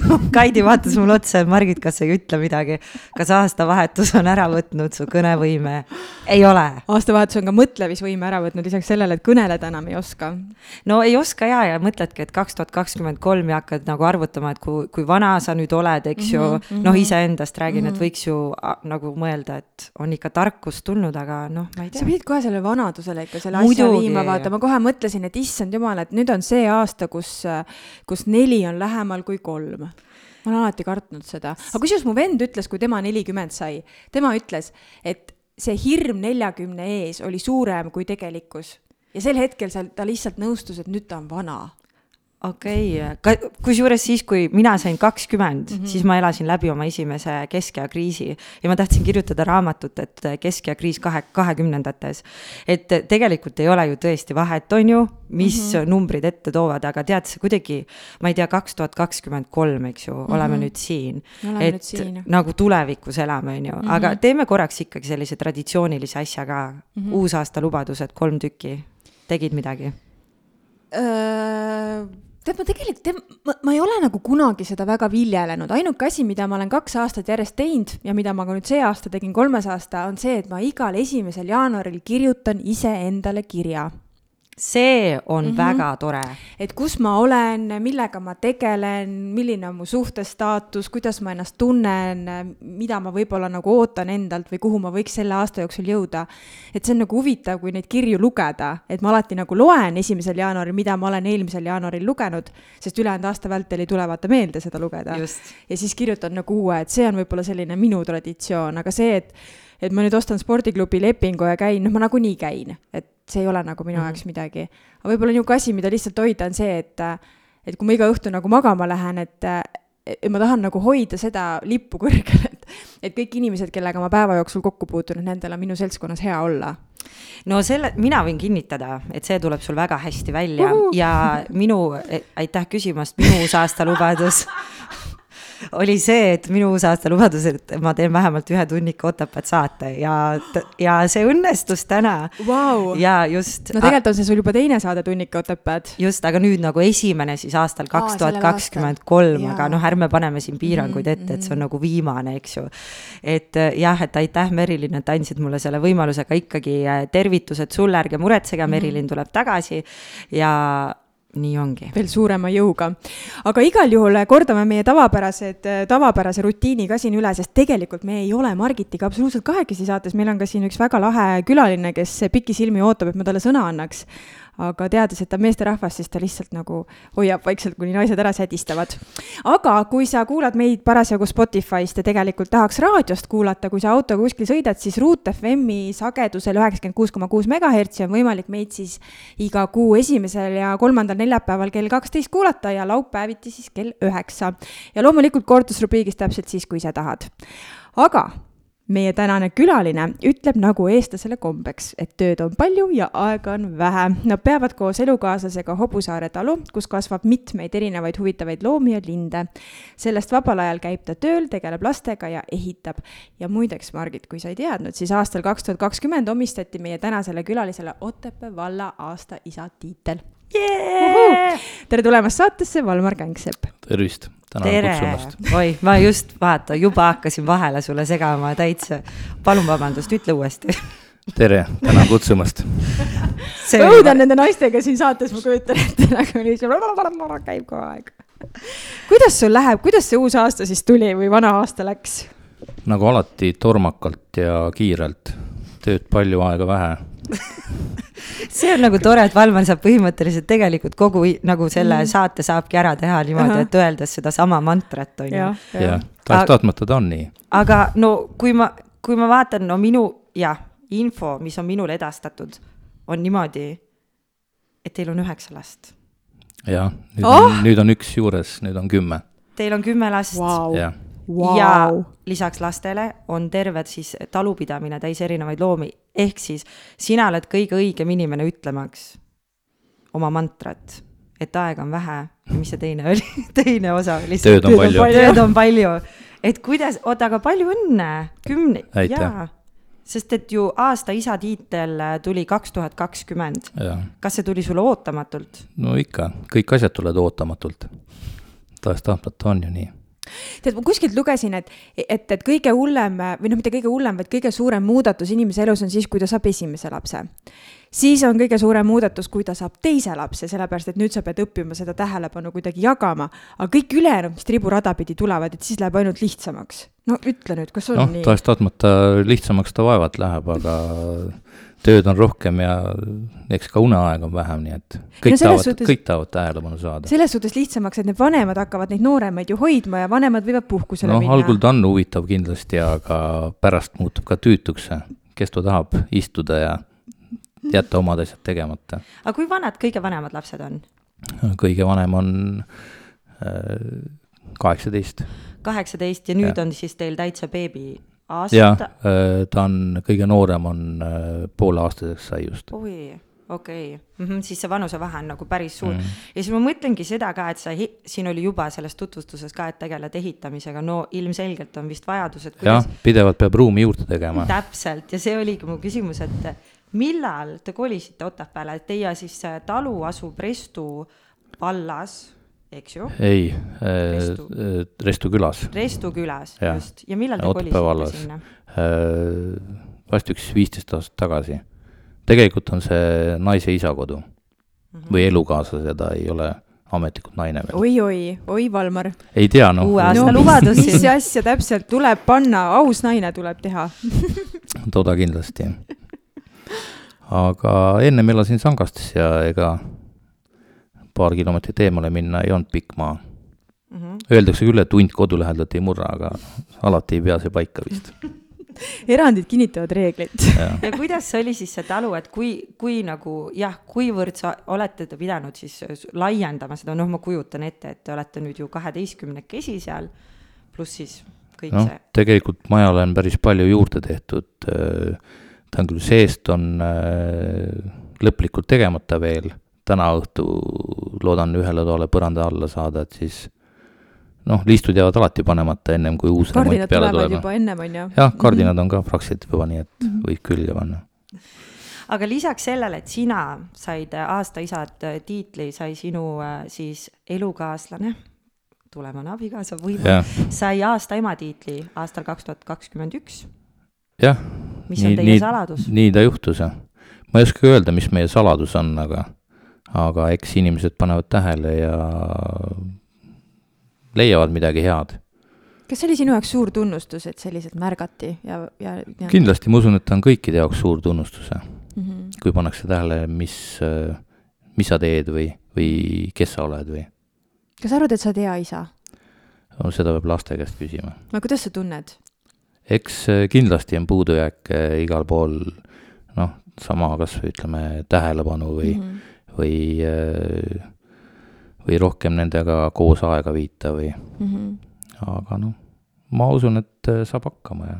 Kaidi vaatas mulle otsa, et Margit, kas sa ei ütle midagi. kas aastavahetus on ära võtnud su kõnevõime? ei ole. aastavahetus on ka mõtlemisvõime ära võtnud, lisaks sellele, et kõneleda enam ei oska. no ei oska ja, ja mõtledki, et kaks tuhat kakskümmend kolm ja hakkad nagu arvutama, et kui, kui vana sa nüüd oled, eks ju mm -hmm.. noh, iseendast räägin mm, -hmm. et võiks ju nagu mõelda, et on ikka tarkust tulnud, aga noh, ma ei tea. sa pidid kohe selle vanadusele ikka selle Muidugi. asja viima, vaata, ma kohe mõtlesin, et issand jumal, et nüüd on see aasta, kus, kus neli on lähemal kui kolm ma olen alati kartnud seda, aga kusjuures mu vend ütles, kui tema nelikümmend sai, tema ütles, et see hirm neljakümne ees oli suurem kui tegelikkus. ja sel hetkel seal ta lihtsalt nõustus, et nüüd ta on vana okei okay., kusjuures siis, kui mina sain kakskümmend mm, -hmm. siis ma elasin läbi oma esimese keskea kriisi ja ma tahtsin kirjutada raamatut, et keskea kriis kahe, kahekümnendates. et tegelikult ei ole ju tõesti vahet, on ju, mis mm -hmm. numbrid ette toovad, aga tead, see kuidagi, ma ei tea, kaks tuhat kakskümmend kolm, eks ju mm, -hmm. oleme nüüd siin. et siin. nagu tulevikus elame, on ju mm, -hmm. aga teeme korraks ikkagi sellise traditsioonilise asja ka mm, -hmm. uusaastalubadused, kolm tükki, tegid midagi? Tead, ma tegelikult, tead, ma, ma ei ole nagu kunagi seda väga viljelenud, ainuke asi, mida ma olen kaks aastat järjest teinud ja mida ma ka nüüd see aasta tegin, kolmes aasta, on see, et ma igal esimesel jaanuaril kirjutan iseendale kirja see on mm -hmm. väga tore. et kus ma olen, millega ma tegelen, milline on mu suhtestaatus, kuidas ma ennast tunnen, mida ma võib-olla nagu ootan endalt või kuhu ma võiks selle aasta jooksul jõuda. et see on nagu huvitav, kui neid kirju lugeda, et ma alati nagu loen esimesel jaanuaril, mida ma olen eelmisel jaanuaril lugenud, sest ülejäänud aasta vältel ei tule vaata meelde seda lugeda. ja siis kirjutan nagu uue, et see on võib-olla selline minu traditsioon, aga see, et et ma nüüd ostan spordiklubi lepingu ja käin, noh, ma nagunii käin, et see ei ole nagu minu mm -hmm. jaoks midagi. aga võib-olla niisugune asi, mida lihtsalt hoida, on see, et, et kui ma iga õhtu nagu magama lähen, et, et ma tahan nagu hoida seda lippu kõrgel, et, et kõik inimesed, kellega ma päeva jooksul kokku puutun, et nendel on minu seltskonnas hea olla no selle, mina võin kinnitada, et see tuleb sul väga hästi välja uh -huh. ja minu, aitäh küsimast, minu uusaastalubadus oli see, et minu uusaasta lubadus, et ma teen vähemalt ühe tunnika Otepääd saate ja, ja see õnnestus täna wow.. ja just. no tegelikult on see sul juba teine saade Tunnika Otepääd. just, aga nüüd nagu esimene siis aastal kaks tuhat kakskümmend kolm, aga noh, ärme paneme siin piiranguid mhm, ette, et see on mhm. nagu viimane, eks ju. et jah, et aitäh, Merilin, et andsid mulle selle võimaluse, aga ikkagi äh, tervitused sulle, ärge muretsege, mhm. Merilin tuleb tagasi ja nii ongi. veel suurema jõuga. aga igal juhul kordame meie tavapärased, tavapärase rutiini ka siin üle, sest tegelikult me ei ole Margitiga absoluutselt kahekesi saates, meil on ka siin üks väga lahe külaline, kes pikisilmi ootab, et ma talle sõna annaks aga teades, et ta on meesterahvas, siis ta lihtsalt nagu hoiab vaikselt, kuni naised ära sädistavad. aga kui sa kuulad meid parasjagu Spotify'st ja tegelikult tahaks raadiost kuulata, kui sa autoga kuskil sõidad, siis Ruut FM-i sagedusel üheksakümmend kuus koma kuus megahertsi on võimalik meid siis iga kuu esimesel ja kolmandal neljapäeval kell kaksteist kuulata ja laupäeviti siis kell üheksa. ja loomulikult kordusrubriigis täpselt siis, kui ise tahad. aga meie tänane külaline ütleb nagu eestlasele kombeks, et tööd on palju ja aega on vähe. Nad peavad koos elukaaslasega Hobusaare talu, kus kasvab mitmeid erinevaid huvitavaid loomi ja linde. sellest vabal ajal käib ta tööl, tegeleb lastega ja ehitab. ja muideks, Margit, kui sa ei teadnud, siis aastal kaks tuhat kakskümmend omistati meie tänasele külalisele Otepää valla aasta isa tiitel yeah!. tere tulemast saatesse, Valmar Kängsepp. tervist tänan kutsumast. oi, ma just vaata, juba hakkasin vahele sulle segama täitsa. palun vabandust, ütle uuesti tere, tänan kutsumast. õudan nende naistega siin saates, ma kujutan ette nagu niisugune käib kogu aeg. kuidas sul läheb, kuidas see uus aasta siis tuli või vana aasta läks? nagu alati tormakalt ja kiirelt, tööd palju, aega vähe see on nagu tore, et Valmar saab põhimõtteliselt tegelikult kogu nagu selle mm. saate saabki ära teha niimoodi et öeldes sedasama mantrat, on ju. jah, tahes-tahtmata ta on nii. aga no kui ma, kui ma vaatan, no minu, jah, info, mis on minule edastatud, on niimoodi, et teil on üheksa last. jah, nüüd oh! on, nüüd on üks juures, nüüd on kümme. Teil on kümme last wow.? jah ja Vau. lisaks lastele on terved siis talupidamine täis erinevaid loomi, ehk siis sina oled kõige õigem inimene ütlemaks oma mantrat, et aega on vähe mis see teine oli teine osa oli? Tööd on palju. tööd on palju, et kuidas, oota, aga palju õnne, kümne, jaa. sest et ju aasta isa tiitel tuli kaks tuhat kakskümmend. kas see tuli sulle ootamatult? no ikka, kõik asjad tulevad ootamatult. tahes-tahtmata on ju nii. tead, ma kuskilt lugesin, et, et, et kõige hullem või noh, mitte kõige hullem, vaid kõige suurem muudatus inimese elus on siis, kui ta saab esimese lapse. siis on kõige suurem muudatus, kui ta saab teise lapse, sellepärast et nüüd sa pead õppima seda tähelepanu kuidagi jagama. aga kõik ülejäänud, mis triburada pidi tulevad, et siis läheb ainult lihtsamaks. no ütle nüüd, kas on noh, nii? tahes-tahtmata lihtsamaks ta vaevalt läheb, aga tööd on rohkem ja eks ka uneaega on vähem, nii et kõik No tahavad, kõik tahavad tähelepanu saada. selles suhtes lihtsamaks, et need vanemad hakkavad neid nooremaid ju hoidma ja vanemad võivad puhkusele noh, minna. algul ta on huvitav kindlasti, aga pärast muutub ka tüütuks, kes ta tahab istuda ja jätta omad asjad tegemata. aga kui vanad kõige vanemad lapsed on? kõige vanem on kaheksateist kaheksateist ja nüüd Jah. on siis teil täitsa beebi aasta. ta on, kõige noorem on äh, pooleaastaseks sai just. oi, okei okay. mm, -hmm, siis see vanusevahe on nagu päris suur Mm. mm.. ja siis ma mõtlengi seda ka, et sa, siin oli juba selles tutvustuses ka, et tegeled ehitamisega, no ilmselgelt on vist vajadus, et jah kuidas, pidevalt peab ruumi juurde tegema. täpselt ja see oligi mu küsimus, et millal te kolisite Otepääle, et teie siis äh, talu asub Restu vallas, eks ju, ei Restu., Restu külas. Restu külas just ja millal te kolisite sinna? vast üks viisteist aastat tagasi. tegelikult on see naise isa kodu Mhm. või elukaaslase, ta ei ole ametlikult naine veel. oi-oi, oi Valmar. ei tea, noh Uue aasta no lubadus mis, asja täpselt tuleb panna, aus naine tuleb teha. toda kindlasti. aga ennem elasin Sangastis ja ega paar kilomeetrit eemale minna ei olnud pikk maa. Mhm. Öeldakse küll, et hunt kodu lähedalt ei murra, aga alati ei pea see paika vist. erandid kinnitavad reeglit. ja kuidas see oli siis see talu, et kui, kui nagu jah, kuivõrd sa olete te pidanud siis laiendama seda, noh, ma kujutan ette, et te olete nüüd ju kaheteistkümnekesi seal, pluss siis kõik noh see, tegelikult majale on päris palju juurde tehtud. ta on küll seest on äh, lõplikult tegemata veel, täna õhtu loodan ühele toale põranda alla saada, et siis noh, liistud jäävad alati panemata ennem kui uus remont peale tuleb. juba ennem, on ju. jah, kardinad on ka praktiliselt juba nii, et Mhm. võib külge panna. aga lisaks sellele, et sina said aasta isad tiitli, sai sinu äh, siis elukaaslane, tulevane abikaasa või jah, sai aasta ema tiitli aastal kaks tuhat kakskümmend üks, jah. mis on teie saladus? nii ta juhtus, jah. ma ei oska öelda, mis meie saladus on, aga, aga eks inimesed panevad tähele ja leiavad midagi head. kas see oli sinu jaoks suur tunnustus, et selliselt märgati ja, ja, ja...? kindlasti ma usun, et ta on kõikide jaoks suur tunnustus, Mm -hmm. kui pannakse tähele, mis, mis sa teed või, või kes sa oled või kas sa arvad, et sa oled hea isa? no,. seda peab laste käest küsima. no kuidas sa tunned? eks äh, kindlasti on puudujääke igal pool, noh, sama kas või ütleme, tähelepanu või mm. -hmm. või, või rohkem nendega koos aega viita või, Mm -hmm. aga noh, ma usun, et äh, saab hakkama ja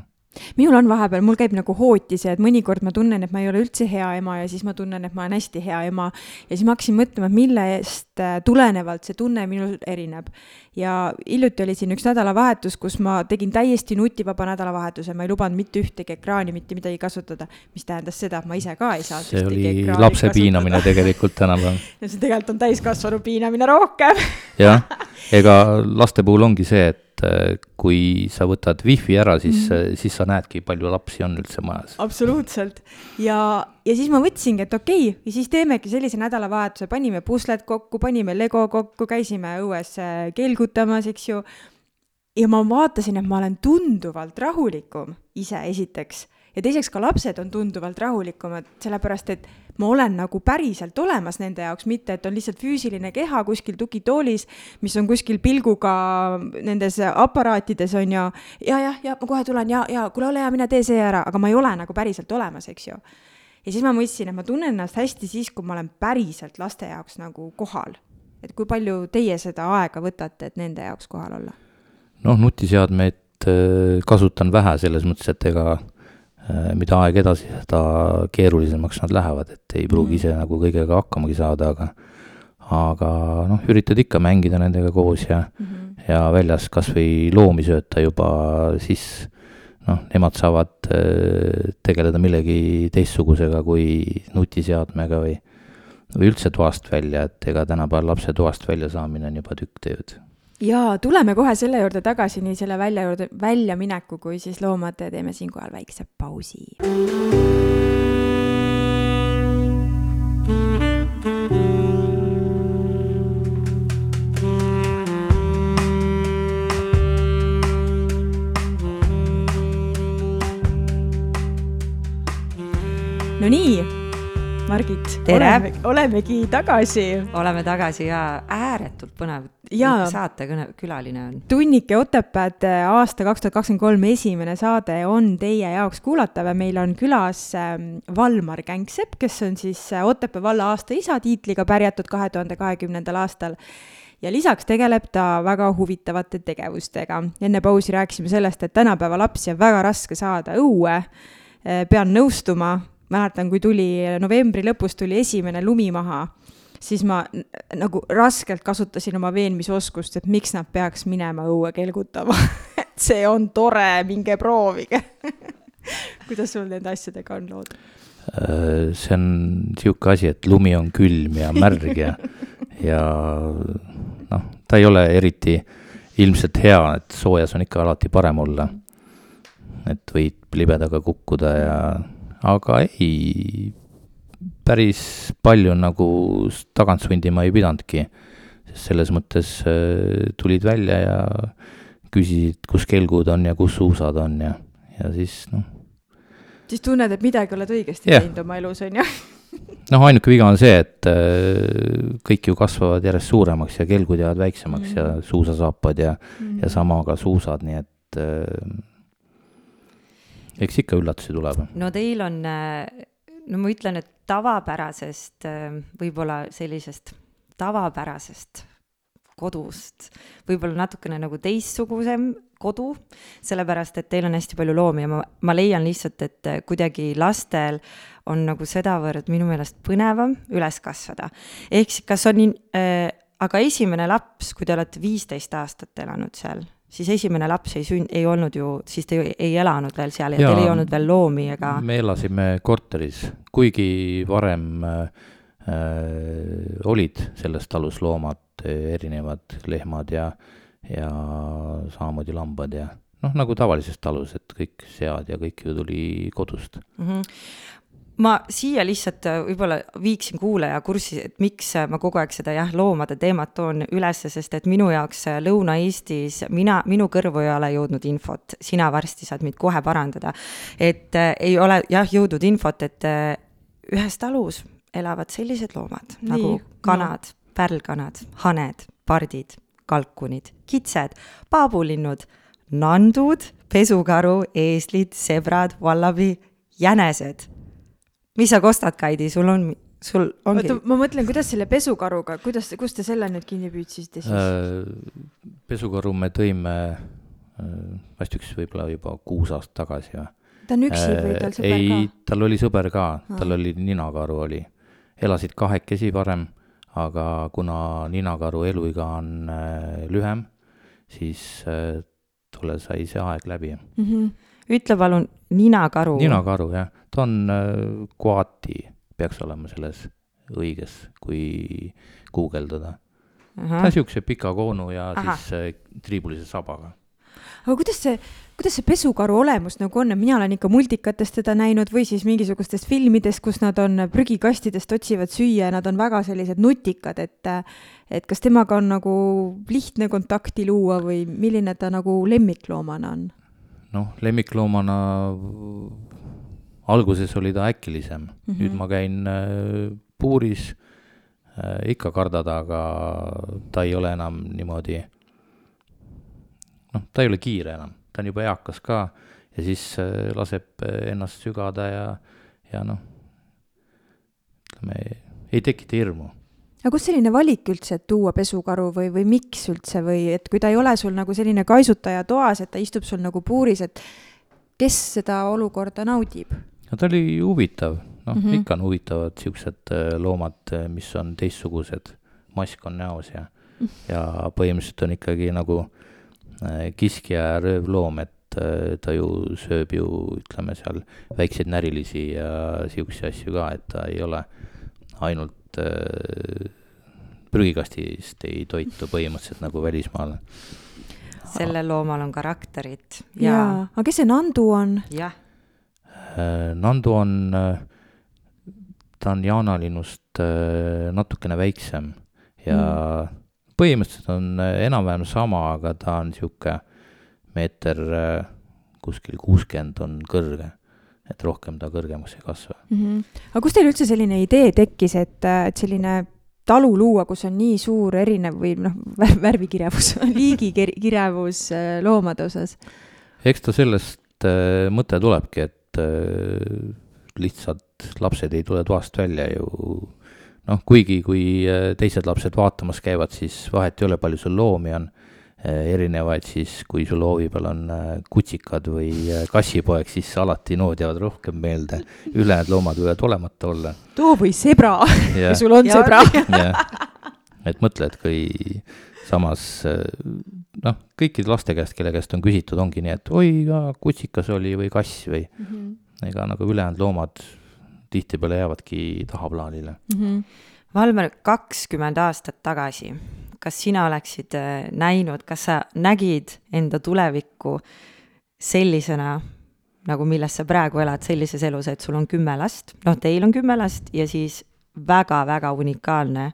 minul on vahepeal, mul käib nagu hooti see, et mõnikord ma tunnen, et ma ei ole üldse hea ema ja siis ma tunnen, et ma olen hästi hea ema. ja siis ma hakkasin mõtlema, et millest äh, tulenevalt see tunne minul erineb. ja hiljuti oli siin üks nädalavahetus, kus ma tegin täiesti nutivaba nädalavahetuse, ma ei lubanud mitte ühtegi ekraani, mitte midagi kasutada, mis tähendas seda, et ma ise ka ei saanud see oli lapse kasutada. piinamine tegelikult tänapäeval. ja see tegelikult on täiskasvanu piinamine rohkem. jah, ega laste puhul ongi see, et äh, kui sa võtad wifi ära, siis mm, siis sa näedki, palju lapsi on üldse majas. absoluutselt. ja, ja siis ma mõtlesingi, et okei okay,, ja siis teemegi sellise nädalavahetuse, panime pusled kokku, panime Lego kokku, käisime õues äh, kelgutamas, eks ju. ja ma vaatasin, et ma olen tunduvalt rahulikum ise esiteks ja teiseks ka lapsed on tunduvalt rahulikumad, sellepärast et ma olen nagu päriselt olemas nende jaoks, mitte et on lihtsalt füüsiline keha kuskil tugitoolis, mis on kuskil pilguga nendes aparaatides on ju, ja jah, ja ma kohe tulen ja, ja kuule, ole hea, mine tee see ära, aga ma ei ole nagu päriselt olemas, eks ju. ja siis ma mõtlesin, et ma tunnen ennast hästi siis, kui ma olen päriselt laste jaoks nagu kohal. et kui palju teie seda aega võtate, et nende jaoks kohal olla? noh, nutiseadmeid äh, kasutan vähe selles mõttes, et ega äh, mida aeg edasi, seda keerulisemaks nad lähevad, et ei pruugi ise nagu kõigega hakkamagi saada, aga aga noh, üritad ikka mängida nendega koos ja mm, -hmm. ja väljas kas või loomi sööta juba, siis noh, nemad saavad äh, tegeleda millegi teistsugusega kui nutiseadmega või või üldse toast välja, et ega tänapäeval lapse toast välja saamine on juba tükk tööd ja tuleme kohe selle juurde tagasi, nii selle välja juurde, väljamineku kui siis loomade, teeme siinkohal väikse pausi. no nii, Margit, oleme, olemegi tagasi. oleme tagasi ja ääretult põnev Jaa. saatekõne, külaline on. tunnike Otepääd aasta kaks tuhat kakskümmend kolm esimene saade on teie jaoks kuulatav ja meil on külas ähm, Valmar Känksepp, kes on siis äh, Otepää valla aasta isa tiitliga pärjatud kahe tuhande kahekümnendal aastal ja lisaks tegeleb ta väga huvitavate tegevustega. enne pausi rääkisime sellest, et tänapäeva lapsi on väga raske saada õue. Äh, pean nõustuma, mäletan, kui tuli novembri lõpus tuli esimene lumi maha, siis ma nagu raskelt kasutasin oma veenmisoskust, et miks nad peaks minema õue kelgutama et see on tore, minge proovige kuidas sul nende asjadega on lood? Äh, see on niisugune asi, et lumi on külm ja märg ja, ja noh, ta ei ole eriti ilmselt hea, et soojas on ikka alati parem olla. et võid libedaga kukkuda ja aga ei, päris palju nagu tagant sundima ei pidanudki. sest selles mõttes äh, tulid välja ja küsisid, kus kelgud on ja kus suusad on ja, ja siis noh. siis tunned, et midagi oled õigesti Jah. teinud oma elus, on ju? noh, ainuke viga on see, et äh, kõik ju kasvavad järjest suuremaks ja kelgud jäävad väiksemaks mm. ja suusasaapad ja mm., ja sama ka suusad, nii et äh, eks ikka üllatusi tuleb. no teil on, no ma ütlen, et tavapärasest, võib-olla sellisest tavapärasest kodust, võib-olla natukene nagu teistsugusem kodu, sellepärast et teil on hästi palju loomi ja ma, ma leian lihtsalt, et kuidagi lastel on nagu sedavõrd minu meelest põnevam üles kasvada. ehk siis, kas on nii äh,, aga esimene laps, kui te olete viisteist aastat elanud seal, siis esimene laps ei sünd-, ei olnud ju, siis te ju ei elanud veel seal ja, ja teil ei olnud veel loomi ega. me elasime korteris, kuigi varem äh, äh olid selles talus loomad, erinevad lehmad ja, ja samamoodi lambad ja noh, nagu tavalises talus, et kõik sead ja kõik ju tuli kodust mm. -hmm ma siia lihtsalt äh, võib-olla viiksin kuulaja kurssi, et miks äh, ma kogu aeg seda jah, loomade teemat toon ülesse, sest et minu jaoks äh, Lõuna-Eestis, mina, minu kõrvu ei ole jõudnud infot, sina varsti saad mind kohe parandada. et äh, ei ole jah jõudnud infot, et äh, ühes talus elavad sellised loomad Nii, nagu kanad no., pärlkanad, haned, pardid, kalkunid, kitsed, paabulinnud, nandud, pesukaru, eeslid, sebrad, vallabi, jänesed mis sa kostad, Kaidi, sul on, sul ongi. oota, ma mõtlen, kuidas selle pesukaruga, kuidas, kust te selle nüüd kinni püüdsite siis äh,? pesukaru me tõime äh, vast üks võib-olla juba kuus aastat tagasi või? ta on üksi või tal sõber ei, ka? tal oli sõber ka, tal oli ninakaru oli. elasid kahekesi varem, aga kuna ninakaru eluiga on äh, lühem, siis äh, tolle sai see aeg läbi mm. -hmm. Ütle palun, ninakaru. ninakaru, jah. ta on äh, koati, peaks olema selles õiges, kui guugeldada. ta on niisuguse pika koonu ja Aha. siis äh, triibulise sabaga. aga kuidas see, kuidas see pesukaru olemus nagu on, mina olen ikka multikatest teda näinud või siis mingisugustest filmidest, kus nad on prügikastidest otsivad süüa ja nad on väga sellised nutikad, et et kas temaga on nagu lihtne kontakti luua või milline ta nagu lemmikloomana on? Noh, lemmikloomana alguses oli ta äkilisem. Mm, -hmm. nüüd ma käin äh, puuris äh,, ikka kardad, aga ta ei ole enam niimoodi, noh, ta ei ole kiire enam, ta on juba eakas ka ja siis äh, laseb ennast sügada ja, ja noh, ütleme, ei tekita hirmu aga kust selline valik üldse, et tuua pesukaru või, või miks üldse või et kui ta ei ole sul nagu selline kaisutaja toas, et ta istub sul nagu puuris, et kes seda olukorda naudib? no ta oli huvitav, noh mm. -hmm. ikka on huvitavad siuksed äh, loomad, mis on teistsugused, mask on näos ja, ja põhimõtteliselt on ikkagi nagu äh, kiskja ja röövloom, et äh, ta ju sööb ju ütleme seal väikseid närilisi ja siukseid asju ka, et ta ei ole ainult äh, prügikastist ei toitu põhimõtteliselt nagu välismaal. sellel loomal on karakterit jaa ja, aga kes see Nandu on? jah, Äh, Nandu on, äh, ta on jaanalinust äh, natukene väiksem ja mm. põhimõtteliselt on äh, enam-vähem sama, aga ta on sihuke meeter kuskil kuuskümmend on kõrge, et rohkem ta kõrgemaks ei kasva. mm. -hmm. aga kust teil üldse selline idee tekkis, et, et selline talu luua, kus on nii suur erinev või noh, värvikirjavus liigikirjavus äh, loomade osas? eks ta sellest äh, mõte tulebki, et äh, lihtsalt lapsed ei tule toast välja ju noh, kuigi kui äh, teised lapsed vaatamas käivad, siis vahet ei ole, palju sul loomi on äh, erinevaid, siis kui sul hoovi peal on äh, kutsikad või äh, kassipoeg, siis alati nood jäävad rohkem meelde. ülejäänud loomad võivad olemata olla. too või sebra, kui sul on Ja- sebra. et mõtle, et kui samas noh, kõikide laste käest, kelle käest on küsitud, ongi nii, et oi, kutsikas oli või kass või ega nagu ülejäänud loomad tihtipeale jäävadki tahaplaanile. Valmer, kakskümmend aastat tagasi, kas sina oleksid äh, näinud, kas sa nägid enda tulevikku sellisena, nagu milles sa praegu elad, sellises elus, et sul on kümme last, noh, teil on kümme last ja siis väga-väga unikaalne,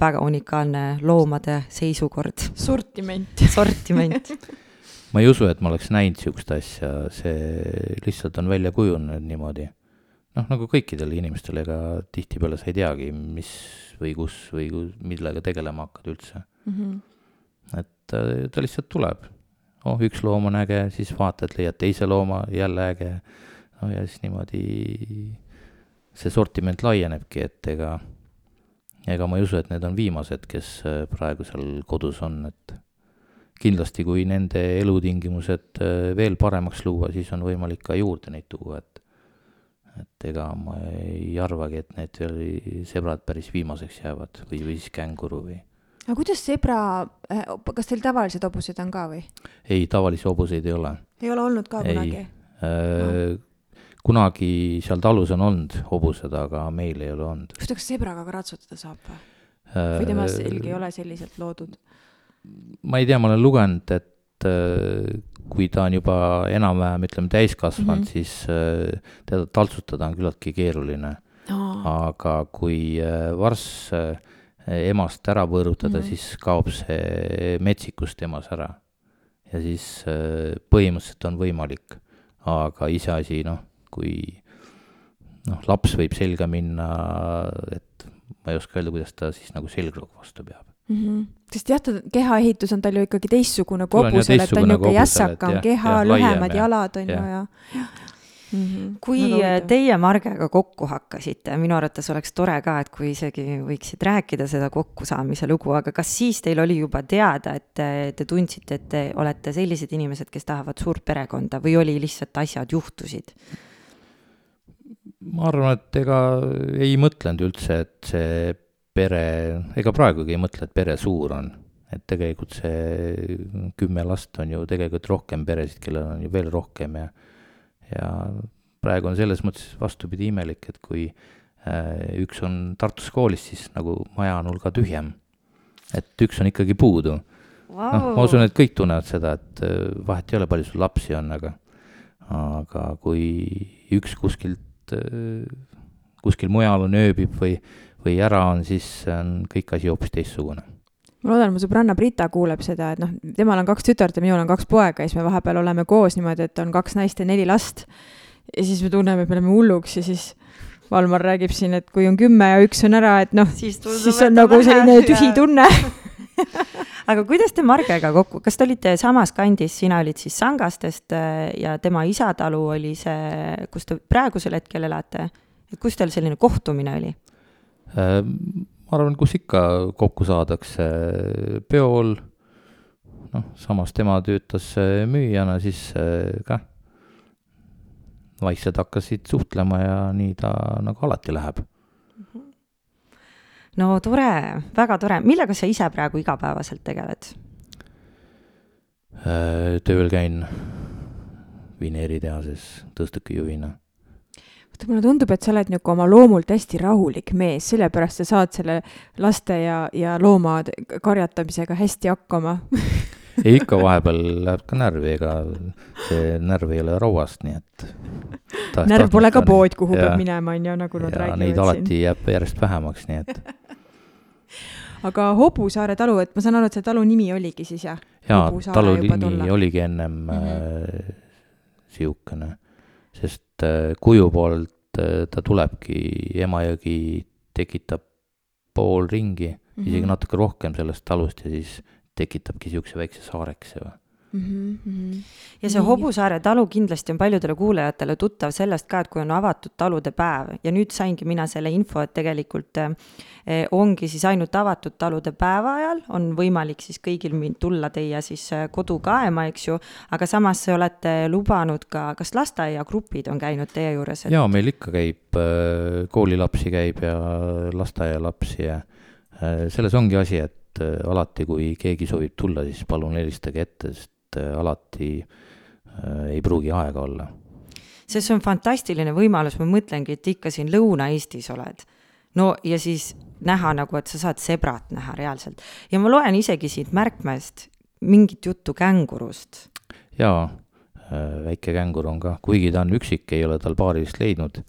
väga unikaalne loomade seisukord, sortiment. sortiment. ma ei usu, et ma oleks näinud niisugust asja, see lihtsalt on välja kujunenud niimoodi. Noh, nagu kõikidel inimestel, ega tihtipeale sa ei teagi, mis või kus või millega tegelema hakkad üldse. et ta, ta lihtsalt tuleb. oh, üks loom on äge, siis vaatad, leiad teise looma, jälle äge. no ja siis niimoodi see sortiment laienebki, et ega, ega ma ei usu, et need on viimased, kes äh, praegu seal kodus on, et kindlasti, kui nende elutingimused äh, veel paremaks luua, siis on võimalik ka juurde neid tuua, et et ega ma ei arvagi, et need sebrad päris viimaseks jäävad või, või siis känguru või. aga kuidas sebra, kas teil tavalised hobused on ka või? ei, tavalisi hobuseid ei ole. ei ole olnud ka kunagi? Äh, kunagi seal talus on olnud hobused, aga meil ei ole olnud. kas sebraga ka ratsutada saab või? või tema selg ei ole selliselt loodud? ma ei tea, ma olen lugenud, et äh, kui ta on juba enam-vähem, ütleme, täiskasvanud mm. -hmm. siis äh, teda taltsutada on küllaltki keeruline. aga kui äh, varss äh, emast ära põõrutada mm. -hmm. siis kaob see metsikus temas ära. ja siis põhimõtteliselt on võimalik, aga iseasi, noh, kui noh, laps võib selga minna, et ma ei oska öelda, kuidas ta siis nagu selgroog vastu peab. mm. -hmm. Sest jah, ta kehaehitus on tal ju ikkagi teistsugune kui hobusel, et ta on niisugune jässakam keha, lühemad ja- jalad on ju ja, ja. Mm -hmm. kui äh, teie Margega kokku hakkasite, minu arvates oleks tore ka, et kui isegi võiksid rääkida seda kokkusaamise lugu, aga kas siis teil oli juba teada, et te, te tundsite, et te olete sellised inimesed, kes tahavad suurt perekonda või oli lihtsalt asjad juhtusid? ma arvan, et ega ei mõtlenud üldse, et see pere, ega praegugi ei mõtle, et pere suur on. et tegelikult see kümme last on ju tegelikult rohkem peresid, kellel on ju veel rohkem ja, ja praegu on selles mõttes vastupidi imelik, et kui äh, üks on Tartus koolis, siis nagu maja on hulga tühjem. et üks on ikkagi puudu wow. noh, ma usun, et kõik tunnevad seda, et äh, vahet ei ole, palju sul lapsi on, aga, aga kui üks kuskilt, kuskil mujal on, ööbib või, või ära on, siis on kõik asi hoopis teistsugune. ma loodan, mu sõbranna Brita kuuleb seda, et noh, temal on kaks tütart ja minul on kaks poega ja siis me vahepeal oleme koos niimoodi, et on kaks naist ja neli last. ja siis me tunneme, et me läheme hulluks ja siis Valmar räägib siin, et kui on kümme ja üks on ära, et noh, siis, siis on nagu selline tühi tunne. aga kuidas te Margega kokku, kas te olite samas kandis, sina olid siis Sangastest äh, ja tema isatalu oli see, kus te praegusel hetkel elate? et kus teil selline kohtumine oli? Äh, ma arvan, kus ikka kokku saadakse, peol, noh, samas tema töötas äh, müüjana, siis äh, kah vaikselt hakkasid suhtlema ja nii ta nagu alati läheb. no tore, väga tore, millega sa ise praegu igapäevaselt tegeled? Tööl käin vineeritehases tõstukijuhina vaata, mulle tundub, et sa oled nagu oma loomult hästi rahulik mees, sellepärast sa saad selle laste ja, ja loomade karjatamisega hästi hakkama ei, ikka vahepeal läheb ka närvi, ega see närv ei ole rauast, nii et. närv pole ka pood, kuhu ja, peab minema, on ju, nagu nad räägivad siin. Neid alati jääb järjest vähemaks, nii et aga Hobusaare talu, et ma saan aru, et see talu nimi oligi siis jah? jaa, talu nimi oligi ennem mm -hmm. äh, sihukene, sest äh, kuju poolt äh, ta tulebki, Emajõgi tekitab pool ringi mm, -hmm. isegi natuke rohkem sellest talust ja siis tekitabki niisuguse väikse saarekese või Mm -hmm. ja see Hobusaare talu kindlasti on paljudele kuulajatele tuttav sellest ka, et kui on avatud talude päev ja nüüd saingi mina selle info, et tegelikult eh, ongi siis ainult avatud talude päeva ajal on võimalik siis kõigil tulla teie siis eh, kodu kaema, eks ju, aga samas olete lubanud ka, kas lasteaiagrupid on käinud teie juures et...? jaa, meil ikka käib, eh, koolilapsi käib ja lasteaialapsi ja selles ongi asi, et alati, kui keegi soovib tulla, siis palun helistage ette, sest et äh, alati äh, ei pruugi aega olla. sest see on fantastiline võimalus, ma mõtlengi, et ikka siin Lõuna-Eestis oled. no ja siis näha nagu, et sa saad sebrat näha reaalselt. ja ma loen isegi siit märkmest mingit juttu kängurust. jaa, äh, väike kängur on ka, kuigi ta on üksik, ei ole tal paari vist leidnud,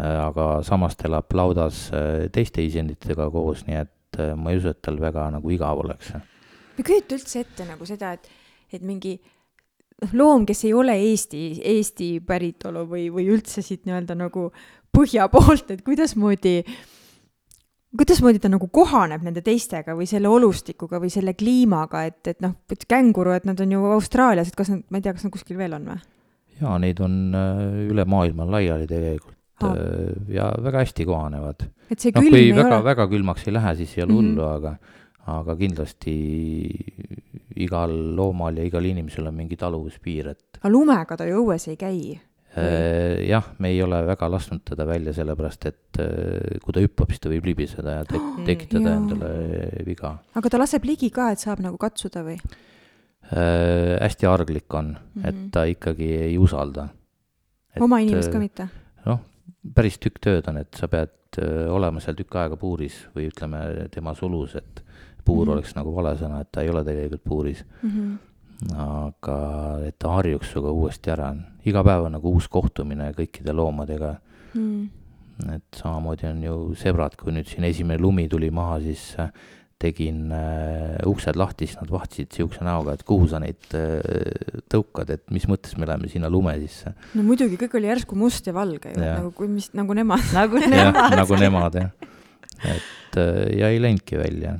aga samas ta elab laudas teiste isenditega koos, nii et ma ei usu, et tal väga nagu igav oleks. ma ei kujuta üldse ette nagu seda, et et mingi noh, loom, kes ei ole Eesti, Eesti päritolu või, või üldse siit nii-öelda nagu põhja poolt, et kuidasmoodi, kuidasmoodi ta nagu kohaneb nende teistega või selle olustikuga või selle kliimaga, et, et noh, et känguru, et nad on ju Austraalias, et kas nad, ma ei tea, kas nad kuskil veel on või? jaa, neid on äh, üle maailma laiali tegelikult ha. Äh, ja väga hästi kohanevad. et see noh, külm no, ei väga, ole väga külmaks ei lähe, siis ei ole hullu mm, -hmm. aga aga kindlasti igal loomal ja igal inimesel on mingi taluvuspiir, et. aga lumega ta ju õues ei käi? Äh, jah, me ei ole väga lasknud teda välja, sellepärast et äh, kui ta hüppab, siis ta võib libiseda ja tek tekitada endale viga. aga ta laseb ligi ka, et saab nagu katsuda või? Äh, hästi arglik on mm, -hmm. et mhm. ta ikkagi ei usalda. oma inimest ka mitte? noh, päris tükk tööd on, et sa pead olema seal tükk aega puuris või ütleme tema sulus, et puur mm -hmm. oleks nagu vale sõna, et ta ei ole tegelikult puuris mm. -hmm aga et ta harjuks sinuga uuesti ära, iga päev on nagu uus kohtumine kõikide loomadega mm.. et samamoodi on ju sebrad, kui nüüd siin esimene lumi tuli maha, siis äh, tegin äh, uksed lahti, siis nad vahtisid sihukese näoga, et kuhu sa neid äh, tõukad, et mis mõttes me läheme sinna lume sisse. no muidugi, kõik oli järsku must ja valge ju, nagu kui mis, nagu nemad nagu nemad. nagu nemad jah, et äh, ja ei läinudki välja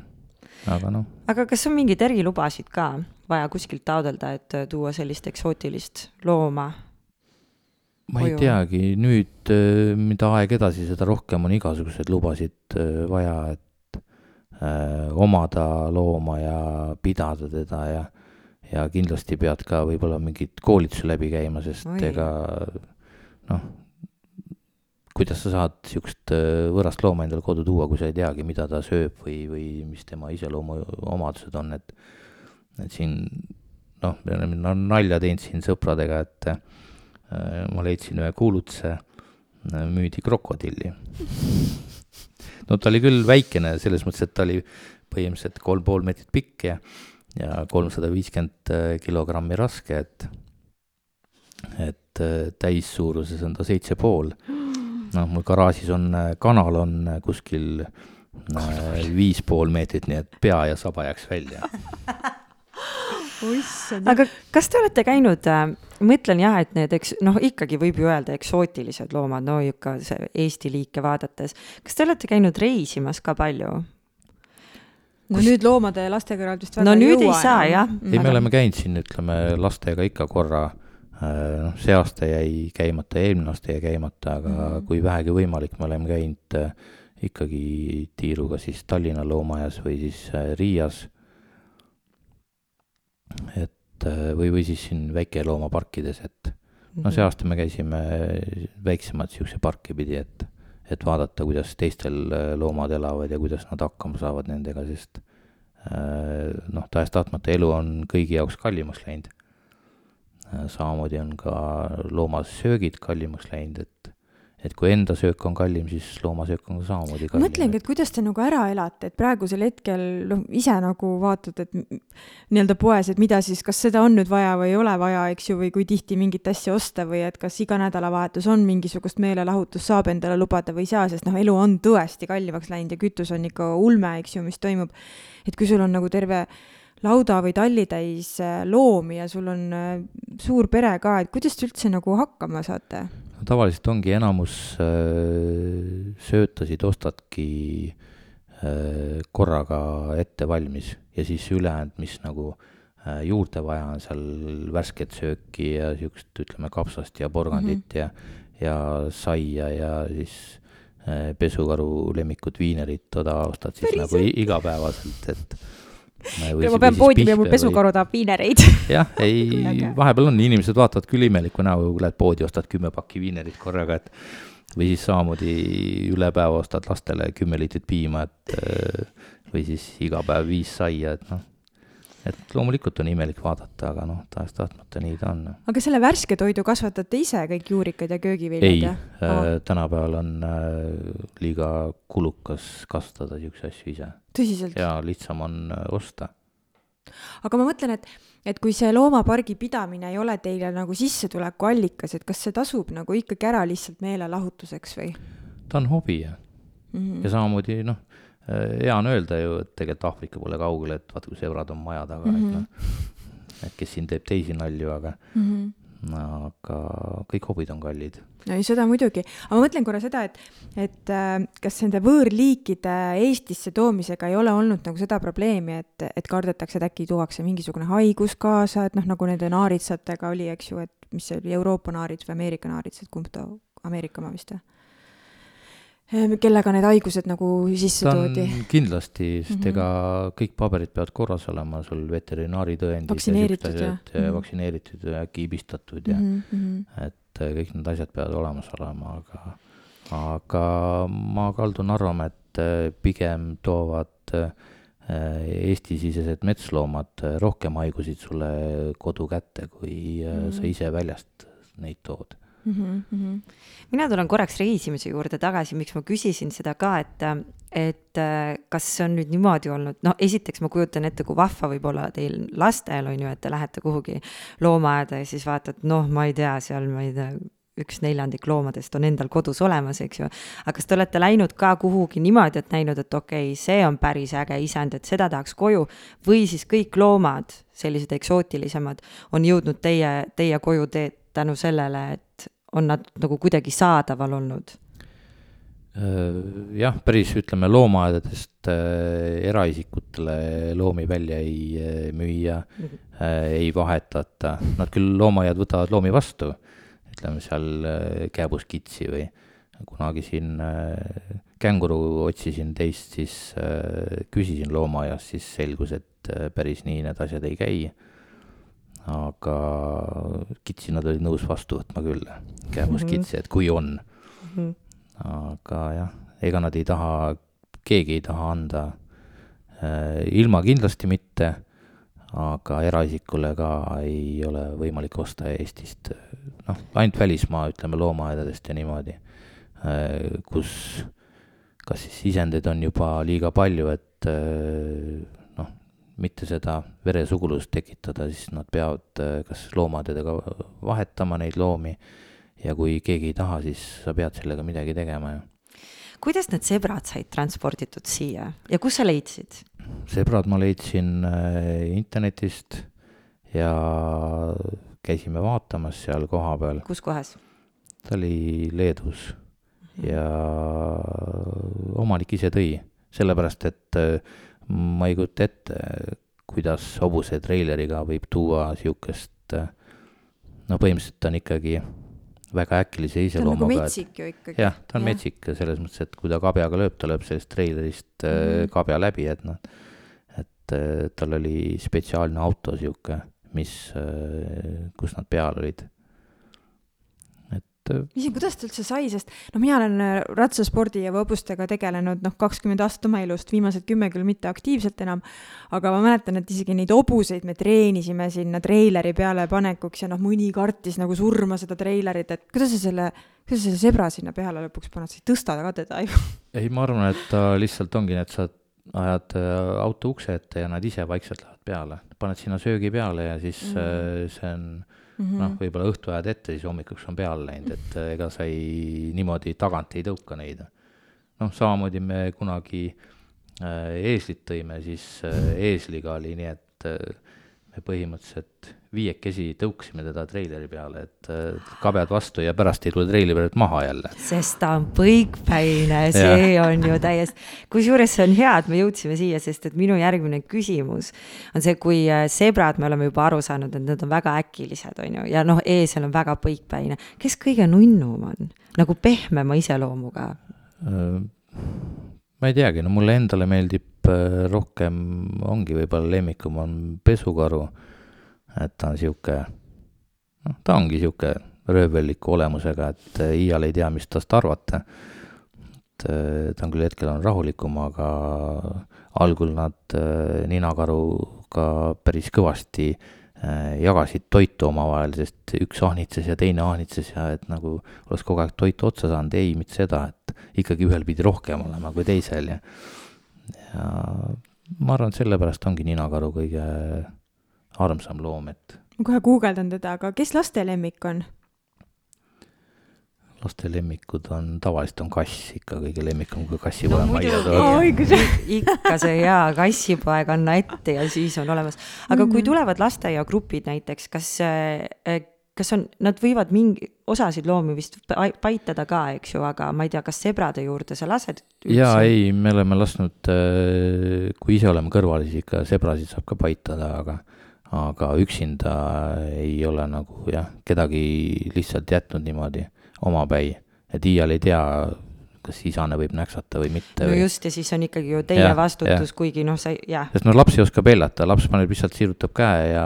aga noh. aga kas on mingeid erilubasid ka vaja kuskilt taodelda, et tuua sellist eksootilist looma? ma ei teagi, nüüd, äh, mida aeg edasi, seda rohkem on igasuguseid lubasid äh, vaja, et äh, omada looma ja pidada teda ja, ja kindlasti pead ka võib-olla mingit koolitusi läbi käima, sest Oi. ega noh, kuidas sa saad niisugust äh, võõrast looma endale kodu tuua, kui sa ei teagi, mida ta sööb või, või mis tema iseloomuomadused on, et et siin noh, me oleme nalja teinud siin sõpradega, et äh, ma leidsin ühe kuulutuse äh,, müüdi krokodilli. no ta oli küll väikene, selles mõttes, et ta oli põhimõtteliselt kolm pool meetrit pikk ja, ja kolmsada viiskümmend äh, kilogrammi raske, et et täissuuruses on ta seitse pool noh, mul garaažis on, äh, kanal on äh, kuskil äh, viis pool meetrit, nii et pea ja saba jääks välja aga kas te olete käinud äh,, mõtlen jah, et need, eks noh, ikkagi võib ju öelda eksootilised loomad, no ikka see Eesti liike vaadates. kas te olete käinud reisimas ka palju? no Kus... nüüd loomade ja laste kõrvalt vist väga no ei jõua. no nüüd ei saa jah. ei, me oleme käinud siin, ütleme lastega ikka korra noh, see aasta jäi käimata, eelmine aasta jäi käimata, aga mm -hmm. kui vähegi võimalik, me oleme käinud äh, ikkagi tiiruga siis Tallinna loomaaias või siis äh, Riias. et äh, või, või siis siin väikeloomaparkides, et no see aasta me käisime väiksemat siukse parki pidi, et, et vaadata, kuidas teistel äh, loomad elavad ja kuidas nad hakkama saavad nendega, sest äh, noh, tahes-tahtmata elu on kõigi jaoks kallimaks läinud. Samamoodi on ka loomasöögid kallimaks läinud, et et kui enda söök on kallim, siis loomasöök on samamoodi kallim. mõtlengi, et kuidas te nagu ära elate, et praegusel hetkel noh, ise nagu vaatad, et nii-öelda poes, et mida siis, kas seda on nüüd vaja või ei ole vaja, eks ju, või kui tihti mingit asja osta või et kas iga nädalavahetus on mingisugust meelelahutust saab endale lubada või ei saa, sest noh, elu on tõesti kallimaks läinud ja kütus on ikka ulme, eks ju, mis toimub. et kui sul on nagu terve lauda või tallitäis äh, loomi ja sul on äh, suur pere ka, et kuidas te üldse nagu hakkama saate? no tavaliselt ongi enamus äh, söötasid ostadki äh, korraga ette valmis ja siis ülejäänud, mis nagu äh, juurde vaja on, seal värsket sööki ja siukest, ütleme, kapsast ja porgandit mm -hmm. ja, ja saia ja siis äh, pesukaru lemmikut viinerit, toda ostad siis Päris nagu igapäevaselt, et ma pean poodi minema, mul pesukaru tahab viinereid. jah, ei, vahepeal on, inimesed vaatavad küll imeliku näoga, lähed poodi, ostad kümme pakki viinerit korraga, et või siis samamoodi üle päeva ostad lastele kümme liitrit piima, et või siis iga päev viis saia, et noh et loomulikult on imelik vaadata, aga noh, tahes-tahtmata nii ta on. aga selle värske toidu kasvatate ise, kõik juurikad ja köögiviljad? ei äh,, tänapäeval on äh, liiga kulukas kasvatada niisuguseid asju ise. tõsiselt? ja lihtsam on äh, osta. aga ma mõtlen, et, et kui see loomapargi pidamine ei ole teile nagu sissetulekuallikas, et kas see tasub nagu ikkagi ära lihtsalt meelelahutuseks või? ta on hobi ja mm, -hmm. ja samamoodi noh hea on öelda ju, et tegelikult Aafrika pole kaugel, et vaata, kui sõbrad on maja taga mm, -hmm. et mhm. noh, et kes siin teeb teisi nalju, aga mm, -hmm. aga kõik hobid on kallid. no ei, seda muidugi, aga ma mõtlen korra seda, et, et äh, kas nende võõrliikide Eestisse toomisega ei ole olnud nagu seda probleemi, et, et kardetakse, et äkki tuuakse mingisugune haigus kaasa, et noh, nagu nende naaritsatega oli, eks ju, et mis see oli, Euroopa naarits või Ameerika naarits, et kumb ta, Ameerika oma vist või? Ehm, kellega need haigused nagu sisse toodi? kindlasti, sest mm -hmm. ega kõik paberid peavad korras olema, sul veterinaaritõendid vaktsineeritud ja, mm -hmm. vaktsineeritud ja kiibistatud ja mm -hmm. et äh, kõik need asjad peavad olemas olema, aga, aga ma kaldun arvama, et äh, pigem toovad äh, Eesti-sisesed metsloomad rohkem haigusid sulle kodu kätte, kui mm -hmm. sa ise väljast neid tood mm. -hmm. mina tulen korraks reisimise juurde tagasi, miks ma küsisin seda ka, et, et äh, kas see on nüüd niimoodi olnud, no esiteks ma kujutan ette, kui vahva võib olla teil lastel, on ju, et te lähete kuhugi loomaaeda ja siis vaatad, noh, ma ei tea, seal ma ei tea, üks neljandik loomadest on endal kodus olemas, eks ju. aga kas te olete läinud ka kuhugi niimoodi, et näinud, et okei okay,, see on päris äge isend, et seda tahaks koju, või siis kõik loomad, sellised eksootilisemad, on jõudnud teie, teie koju te tänu sellele, et on nad nagu kuidagi saadaval olnud? Äh, jah, päris ütleme loomaaedadest äh, eraisikutele loomi välja ei äh, müüa mm, -hmm. ei vahetata, nad küll loomaaiad võtavad loomi vastu, ütleme seal kääbuskitsi või kunagi siin känguru otsisin teist, siis küsisin loomaaias, siis selgus, et päris nii need asjad ei käi aga kitsi nad olid nõus vastu võtma küll, käemuskitsi, et kui on mm. -hmm. aga jah, ega nad ei taha, keegi ei taha anda äh, ilma kindlasti mitte, aga eraisikule ka ei ole võimalik osta Eestist, noh, ainult välismaa, ütleme, loomaaedadest ja niimoodi äh,, kus kas siis isendeid on juba liiga palju, et äh, mitte seda veresugulust tekitada, siis nad peavad äh, kas loomadega vahetama neid loomi ja kui keegi ei taha, siis sa pead sellega midagi tegema ju. kuidas need sebrad said transporditud siia ja kus sa leidsid? sebrad ma leidsin äh, internetist ja käisime vaatamas seal kohapeal. kus kohas? ta oli Leedus ja omanik ise tõi, sellepärast et äh, ma ei kujuta ette, kuidas hobuse treileriga võib tuua sihukest, no põhimõtteliselt on ikkagi väga äkilise ta on nagu iseloomuga. metsik ju ikkagi. jah, ta on Jah. metsik selles mõttes, et kui ta kabjaga lööb, ta lööb sellest treilerist mm. -hmm. kabja läbi, et noh, et äh, tal oli spetsiaalne auto sihuke, mis, kus nad peal olid. Et äh, ise, kuidas ta üldse sai, sest no mina olen äh, ratsaspordi ja hõbustega tegelenud noh, kakskümmend aastat oma elust, viimased kümme küll mitte aktiivselt enam, aga ma mäletan, et isegi neid hobuseid me treenisime sinna treileri peale panekuks ja noh, mõni kartis nagu surma seda treilerit, et kuidas sa selle, kuidas sa selle sebra sinna peale lõpuks paned, sa ei tõsta ka teda ju. ei, ma arvan, et ta lihtsalt ongi et sa ajad äh, auto ukse ette ja nad ise vaikselt lähevad peale, paned sinna söögi peale ja siis mm. see on noh, võib-olla õhtu ajad ette, siis hommikuks on peale läinud, et äh, ega sa ei, niimoodi tagant ei tõuka neid. noh, samamoodi me kunagi äh, eeslit tõime, siis äh, eesliga oli nii, et äh, me põhimõtteliselt viiekesi tõukasime teda treileri peale, et kabjad vastu ja pärast ei tule treileri pealt maha jälle. sest ta on põikpäine, see on ju täiesti, kusjuures see on hea, et me jõudsime siia, sest et minu järgmine küsimus on see, kui äh, sebrad, me oleme juba aru saanud, et need on väga äkilised, on ju, ja noh, eesel on väga põikpäine. kes kõige nunnum on, nagu pehmema iseloomuga? Äh, ma ei teagi, no mulle endale meeldib äh, rohkem, ongi võib-olla lemmikum on pesukaru. Et ta on sihuke, noh, ta ongi sihuke rööveliku olemusega, et äh, iial ei tea, mis tast arvata. et äh, ta on küll hetkel on rahulikum, aga algul nad äh, ninakaruga päris kõvasti jagasid toitu omavahel, sest üks ahnitses ja teine ahnitses ja et nagu oleks kogu aeg toitu otsa saanud, ei, mitte seda, et ikkagi ühel pidi rohkem olema kui teisel ja ja ma arvan, et sellepärast ongi ninakaru kõige armsam loom, et ma kohe guugeldan teda, aga kes laste lemmik on? laste lemmikud on, tavaliselt on kass ikka kõige lemmikum, kui kassi No majja õigus. ikka see hea kassipoeg anna ette ja siis on olemas. aga kui tulevad lasteaiagrupid näiteks, kas, kas on, nad võivad mingi, osasid loomi vist pai- paitada ka, eks ju, aga ma ei tea, kas sebrade juurde sa lased? jaa, ei, me oleme lasknud, kui ise oleme kõrval, siis ikka sebrasid saab ka paitada, aga aga üksinda ei ole nagu jah, kedagi lihtsalt jätnud niimoodi omapäi, et iial ei tea, kas isane võib näksata või mitte no või just, ja siis on ikkagi ju teie Jah, vastutus, kuigi noh, sa jah, sest noh, laps ei oska peljata, laps paneb lihtsalt sirutab käe ja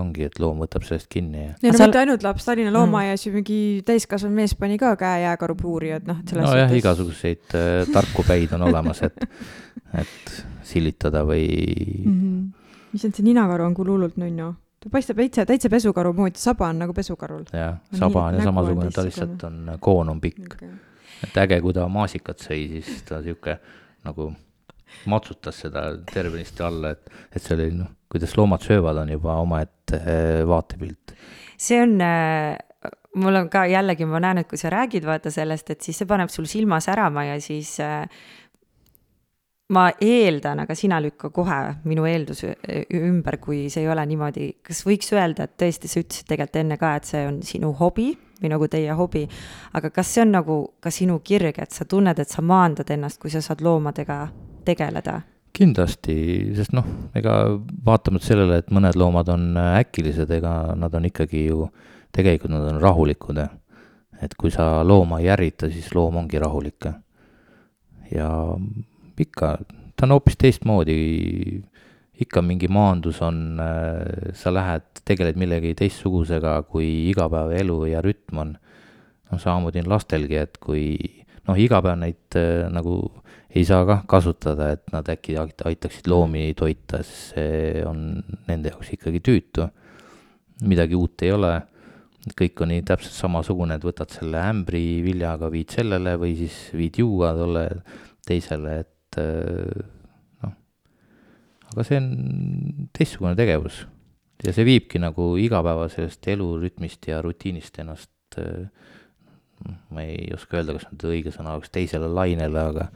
ongi, et loom võtab sellest kinni ja ei no Seal- mitte ainult laps, Tallinna loomaaias ju mingi täiskasvanud mees pani ka käe jääkaru puuri, et noh, et selles nojah, igasuguseid äh, tarku päid on olemas, et, et silitada või mm. -hmm. issand, see ninakaru on küll hullult nunnu. ta paistab täitsa, täitsa pesukaru moodi, saba on nagu pesukarul. jah, saba on ja samasugune, ta lihtsalt on, koon on pikk. et äge, kui ta maasikat sõi, siis ta sihuke nagu matsutas seda tervenisti alla, et, et see oli noh, kuidas loomad söövad, on juba omaette äh, vaatepilt. see on äh, mul on ka jällegi, ma näen, et kui sa räägid vaata sellest, et siis see paneb sul silma särama ja siis äh, ma eeldan, aga sina lükka kohe minu eelduse ümber, kui see ei ole niimoodi, kas võiks öelda, et tõesti, sa ütlesid tegelikult enne ka, et see on sinu hobi või nagu teie hobi, aga kas see on nagu ka sinu kirg, et sa tunned, et sa maandad ennast, kui sa saad loomadega tegeleda? kindlasti, sest noh, ega vaatamata sellele, et mõned loomad on äkilised, ega nad on ikkagi ju, tegelikult nad on rahulikud. et kui sa looma ei ärrita, siis loom ongi rahulik. ja ikka, ta on hoopis teistmoodi, ikka mingi maandus on, sa lähed, tegeled millegi teistsugusega, kui igapäevaelu ja rütm on. noh, samamoodi on lastelgi, et kui noh, iga päev neid äh, nagu ei saa kah kasutada, et nad äkki ait- aitaksid loomi toita, sest see on nende jaoks ikkagi tüütu. midagi uut ei ole, kõik on nii täpselt samasugune, et võtad selle ämbri viljaga, viid sellele või siis viid juua tolle teisele, et äh, noh, aga see on teistsugune tegevus ja see viibki nagu igapäeva sellest elurütmist ja rutiinist ennast äh, ma ei oska öelda, kas nüüd õige sõna oleks teisele lainele, aga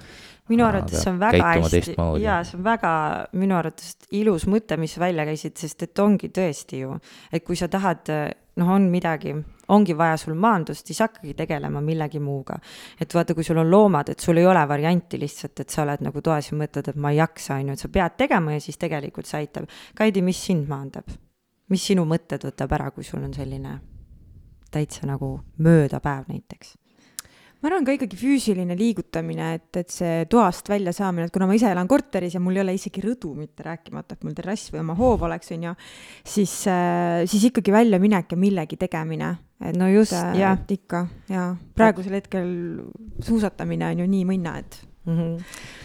minu arvates see on väga hästi teistmoodi. ja see on väga minu arvates ilus mõte, mis välja käisid, sest et ongi tõesti ju, et kui sa tahad, noh, on midagi, ongi vaja sul maandust, siis hakkagi tegelema millegi muuga. et vaata, kui sul on loomad, et sul ei ole varianti lihtsalt, et sa oled nagu toas ja mõtled, et ma ei jaksa, on ju, et sa pead tegema ja siis tegelikult see aitab. Kaidi, mis sind maandab? mis sinu mõtted võtab ära, kui sul on selline täitsa nagu möödapäev näiteks ma arvan ka ikkagi füüsiline liigutamine, et, et see toast välja saamine, et kuna ma ise elan korteris ja mul ei ole isegi rõdu, mitte rääkimata, et mul terrass või oma hoov oleks, on ju, siis, äh, siis ikkagi väljaminek ja millegi tegemine. no just, jah. ikka, jaa. praegusel hetkel suusatamine on ju nii mõnna, et mm. -hmm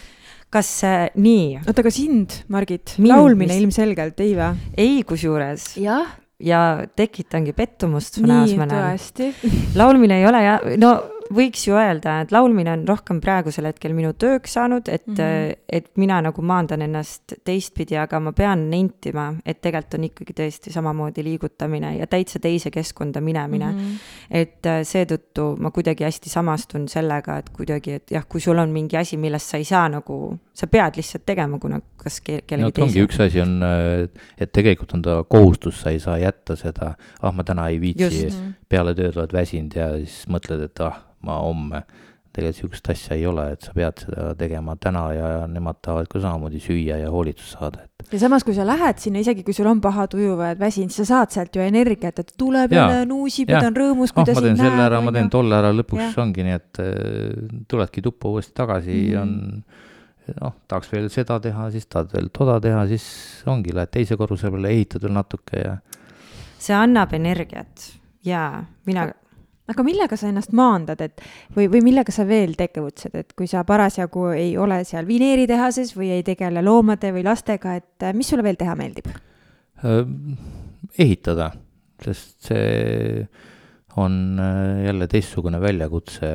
kas äh, nii? oota, aga sind, Margit, laulmine mis... ilmselgelt ei või? ei, kusjuures. jah ja tekitangi pettumust su näos, ma näen. laulmine ei ole ja no võiks ju öelda, et laulmine on rohkem praegusel hetkel minu tööks saanud, et mm, -hmm. et mina nagu maandan ennast teistpidi, aga ma pean nentima, et tegelikult on ikkagi tõesti samamoodi liigutamine ja täitsa teise keskkonda minemine mm. -hmm. et äh, seetõttu ma kuidagi hästi samastun sellega, et kuidagi, et jah, kui sul on mingi asi, millest sa ei saa nagu, sa pead lihtsalt tegema, kuna kas ke kellegi no, teise. ongi üks asi on, et tegelikult on ta kohustus, sa ei saa jätta seda, ah, ma täna ei viitsi, peale tööd oled väsinud ja siis mõtled, et ah ma homme. tegelikult sihukest asja ei ole, et sa pead seda tegema täna ja nemad tahavad ka samamoodi süüa ja hoolitsust saada, et. ja samas, kui sa lähed sinna, isegi kui sul on paha tuju või oled väsinud, sa saad sealt ju energiat, et tuleb jälle, nuusib ja ta on rõõmus, kui oh, ta sind näeb. ma teen selle ära, ma teen tolle ära, lõpuks ja. ongi nii, et äh, tuledki tuppa uuesti tagasi mm, on noh, tahaks veel seda teha, siis tahad veel toda teha, siis ongi, lähed teise korruse peale, ehitad veel natuke ja. see annab energiat jaa, mina aga millega sa ennast maandad, et või, või millega sa veel tegutsed, et kui sa parasjagu ei ole seal vineeritehases või ei tegele loomade või lastega, et äh, mis sulle veel teha meeldib? Äh, ehitada, sest see on äh, jälle teistsugune väljakutse,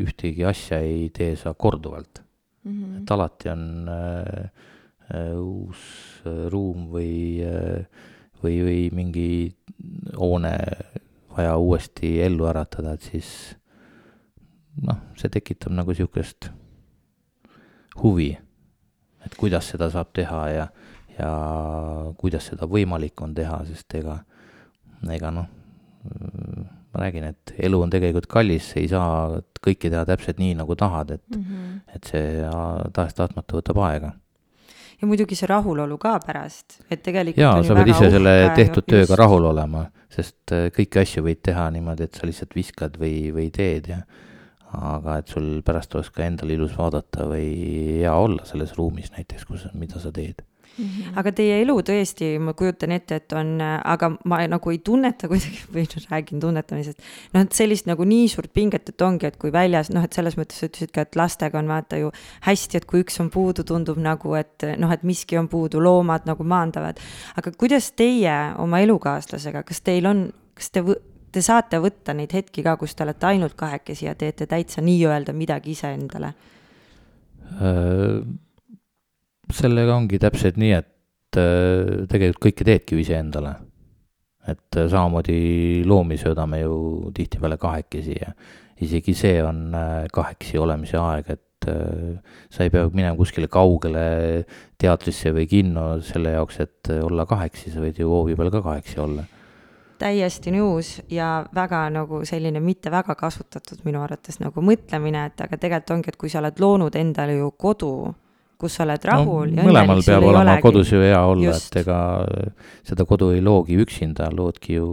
ühtegi asja ei tee sa korduvalt mm. -hmm. et alati on äh, uus ruum või äh,, või, või mingi hoone vaja uuesti ellu äratada, et siis noh, see tekitab nagu niisugust huvi, et kuidas seda saab teha ja, ja kuidas seda võimalik on teha, sest ega, ega noh, ma räägin, et elu on tegelikult kallis, ei saa kõike teha täpselt nii, nagu tahad, et mm, -hmm. et see tahes-tahtmata võtab aega ja muidugi see rahulolu ka pärast, et tegelikult jaa, sa pead ise selle tehtud just. tööga rahul olema, sest äh, kõiki asju võid teha niimoodi, et sa lihtsalt viskad või, või teed ja aga et sul pärast oleks ka endal ilus vaadata või hea olla selles ruumis näiteks, kus, mida sa teed Mm -hmm. aga teie elu tõesti, ma kujutan ette, et on, aga ma nagu ei tunneta kuidagi või noh, räägin tunnetamisest. noh, et sellist nagu nii suurt pinget, et ongi, et kui väljas noh, et selles mõttes sa ütlesid ka, et lastega on vaata ju hästi, et kui üks on puudu, tundub nagu, et noh, et miski on puudu, loomad nagu maandavad. aga kuidas teie oma elukaaslasega, kas teil on, kas te te saate võtta neid hetki ka, kus te olete ainult kahekesi ja teete täitsa nii-öelda midagi iseendale äh,? Sellega ongi täpselt nii, et äh, tegelikult kõike teedki ju iseendale. et äh, samamoodi loomi söödame ju tihtipeale kahekesi ja isegi see on äh, kahekesi olemise aeg, et sa ei pea minema kuskile kaugele teatrisse või kinno selle jaoks, et olla kahekesi, sa võid ju hoovi peal ka kahekesi olla täiesti nõus ja väga nagu selline mitte väga kasutatud minu arvates nagu mõtlemine, et aga tegelikult ongi, et kui sa oled loonud endale ju kodu kus sa oled rahul no, mõlemal peab olema olegi. kodus ju hea olla, et ega seda kodu ei loogi üksinda, loodki ju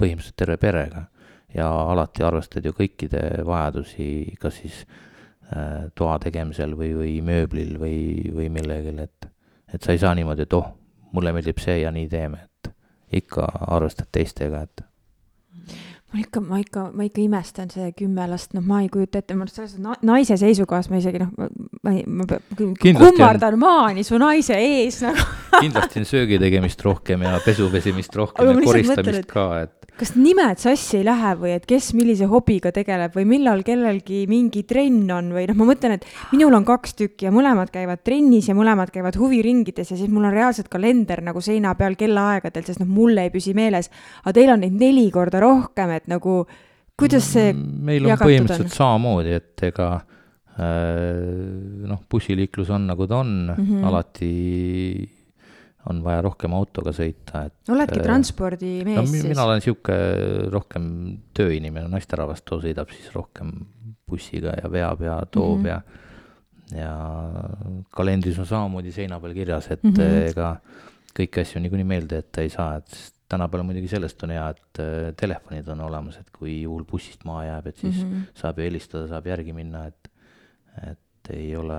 põhimõtteliselt terve perega. ja alati arvestad ju kõikide vajadusi, kas siis äh, toa tegemisel või, või mööblil või, või millegil, et, et sa ei saa niimoodi, et oh, mulle meeldib see ja nii teeme, et ikka arvestad teistega, et ma ikka, ma ikka, ma ikka imestan see kümme last, noh, ma ei kujuta ette, ma selles na naise seisukohast ma isegi noh, ma ei, ma kummardan maani su naise ees nagu kindlasti on söögi tegemist rohkem ja pesu pesimist rohkem Aga ja koristamist mõtlen, et... ka, et kas nimed sassi ei lähe või et kes millise hobiga tegeleb või millal kellelgi mingi trenn on või noh, ma mõtlen, et minul on kaks tükki ja mõlemad käivad trennis ja mõlemad käivad huviringides ja siis mul on reaalselt kalender nagu seina peal kellaaegadel, sest noh, mul ei püsi meeles. aga teil on neid neli korda rohkem, et nagu kuidas see mm, meil on põhimõtteliselt on? samamoodi, et ega äh, noh, bussiliiklus on nagu ta on mm, -hmm. alati on vaja rohkem autoga sõita, et. oledki äh, transpordimees no, siis? mina olen sihuke rohkem tööinimene, naisterahvas too sõidab siis rohkem bussiga ja veab ja toob mm -hmm. ja. ja kalendris on samamoodi seina peal kirjas, et mm -hmm. ega kõiki asju niikuinii meelde jätta ei saa, et tänapäeval muidugi sellest on hea, et äh, telefonid on olemas, et kui juhul bussist maha jääb, et siis mm -hmm. saab ju helistada, saab järgi minna, et, et ei ole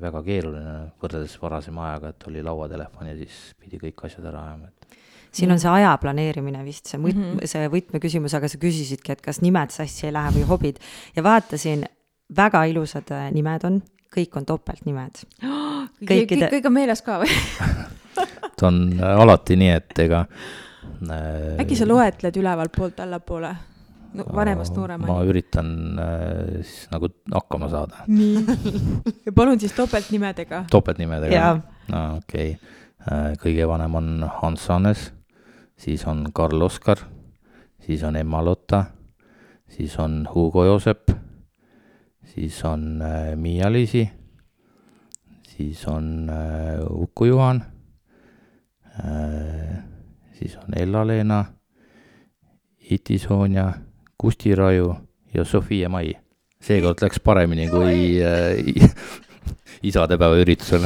väga keeruline võrreldes varasema ajaga, et oli lauatelefon ja siis pidi kõik asjad ära ajama, et siin on see aja planeerimine vist see võt- mm, -hmm. see võtmeküsimus, aga sa küsisidki, et kas nimed sassi ei lähe või hobid ja vaatasin, väga ilusad äh, nimed on, kõik on topeltnimed. Kõikide... kõik on meeles ka või ta on äh, alati nii, et ega. Äkki sa loetled ülevalt poolt allapoole? no vanemast nooremani. ma üritan äh, siis nagu hakkama saada. nii ja palun siis topeltnimedega. topeltnimedega? no okei okay. äh,, kõige vanem on Hans Hannes, siis on Karl Oskar, siis on Emma-Lotta, siis on Hugo Joosep, siis on äh, Miia-Liisi, siis on äh, Uku Juhan äh,, siis on Ella-Leena, Iti Sonja Kusti Raju ja Sofia Mai. seekord läks paremini kui äh, isadepäeva üritusel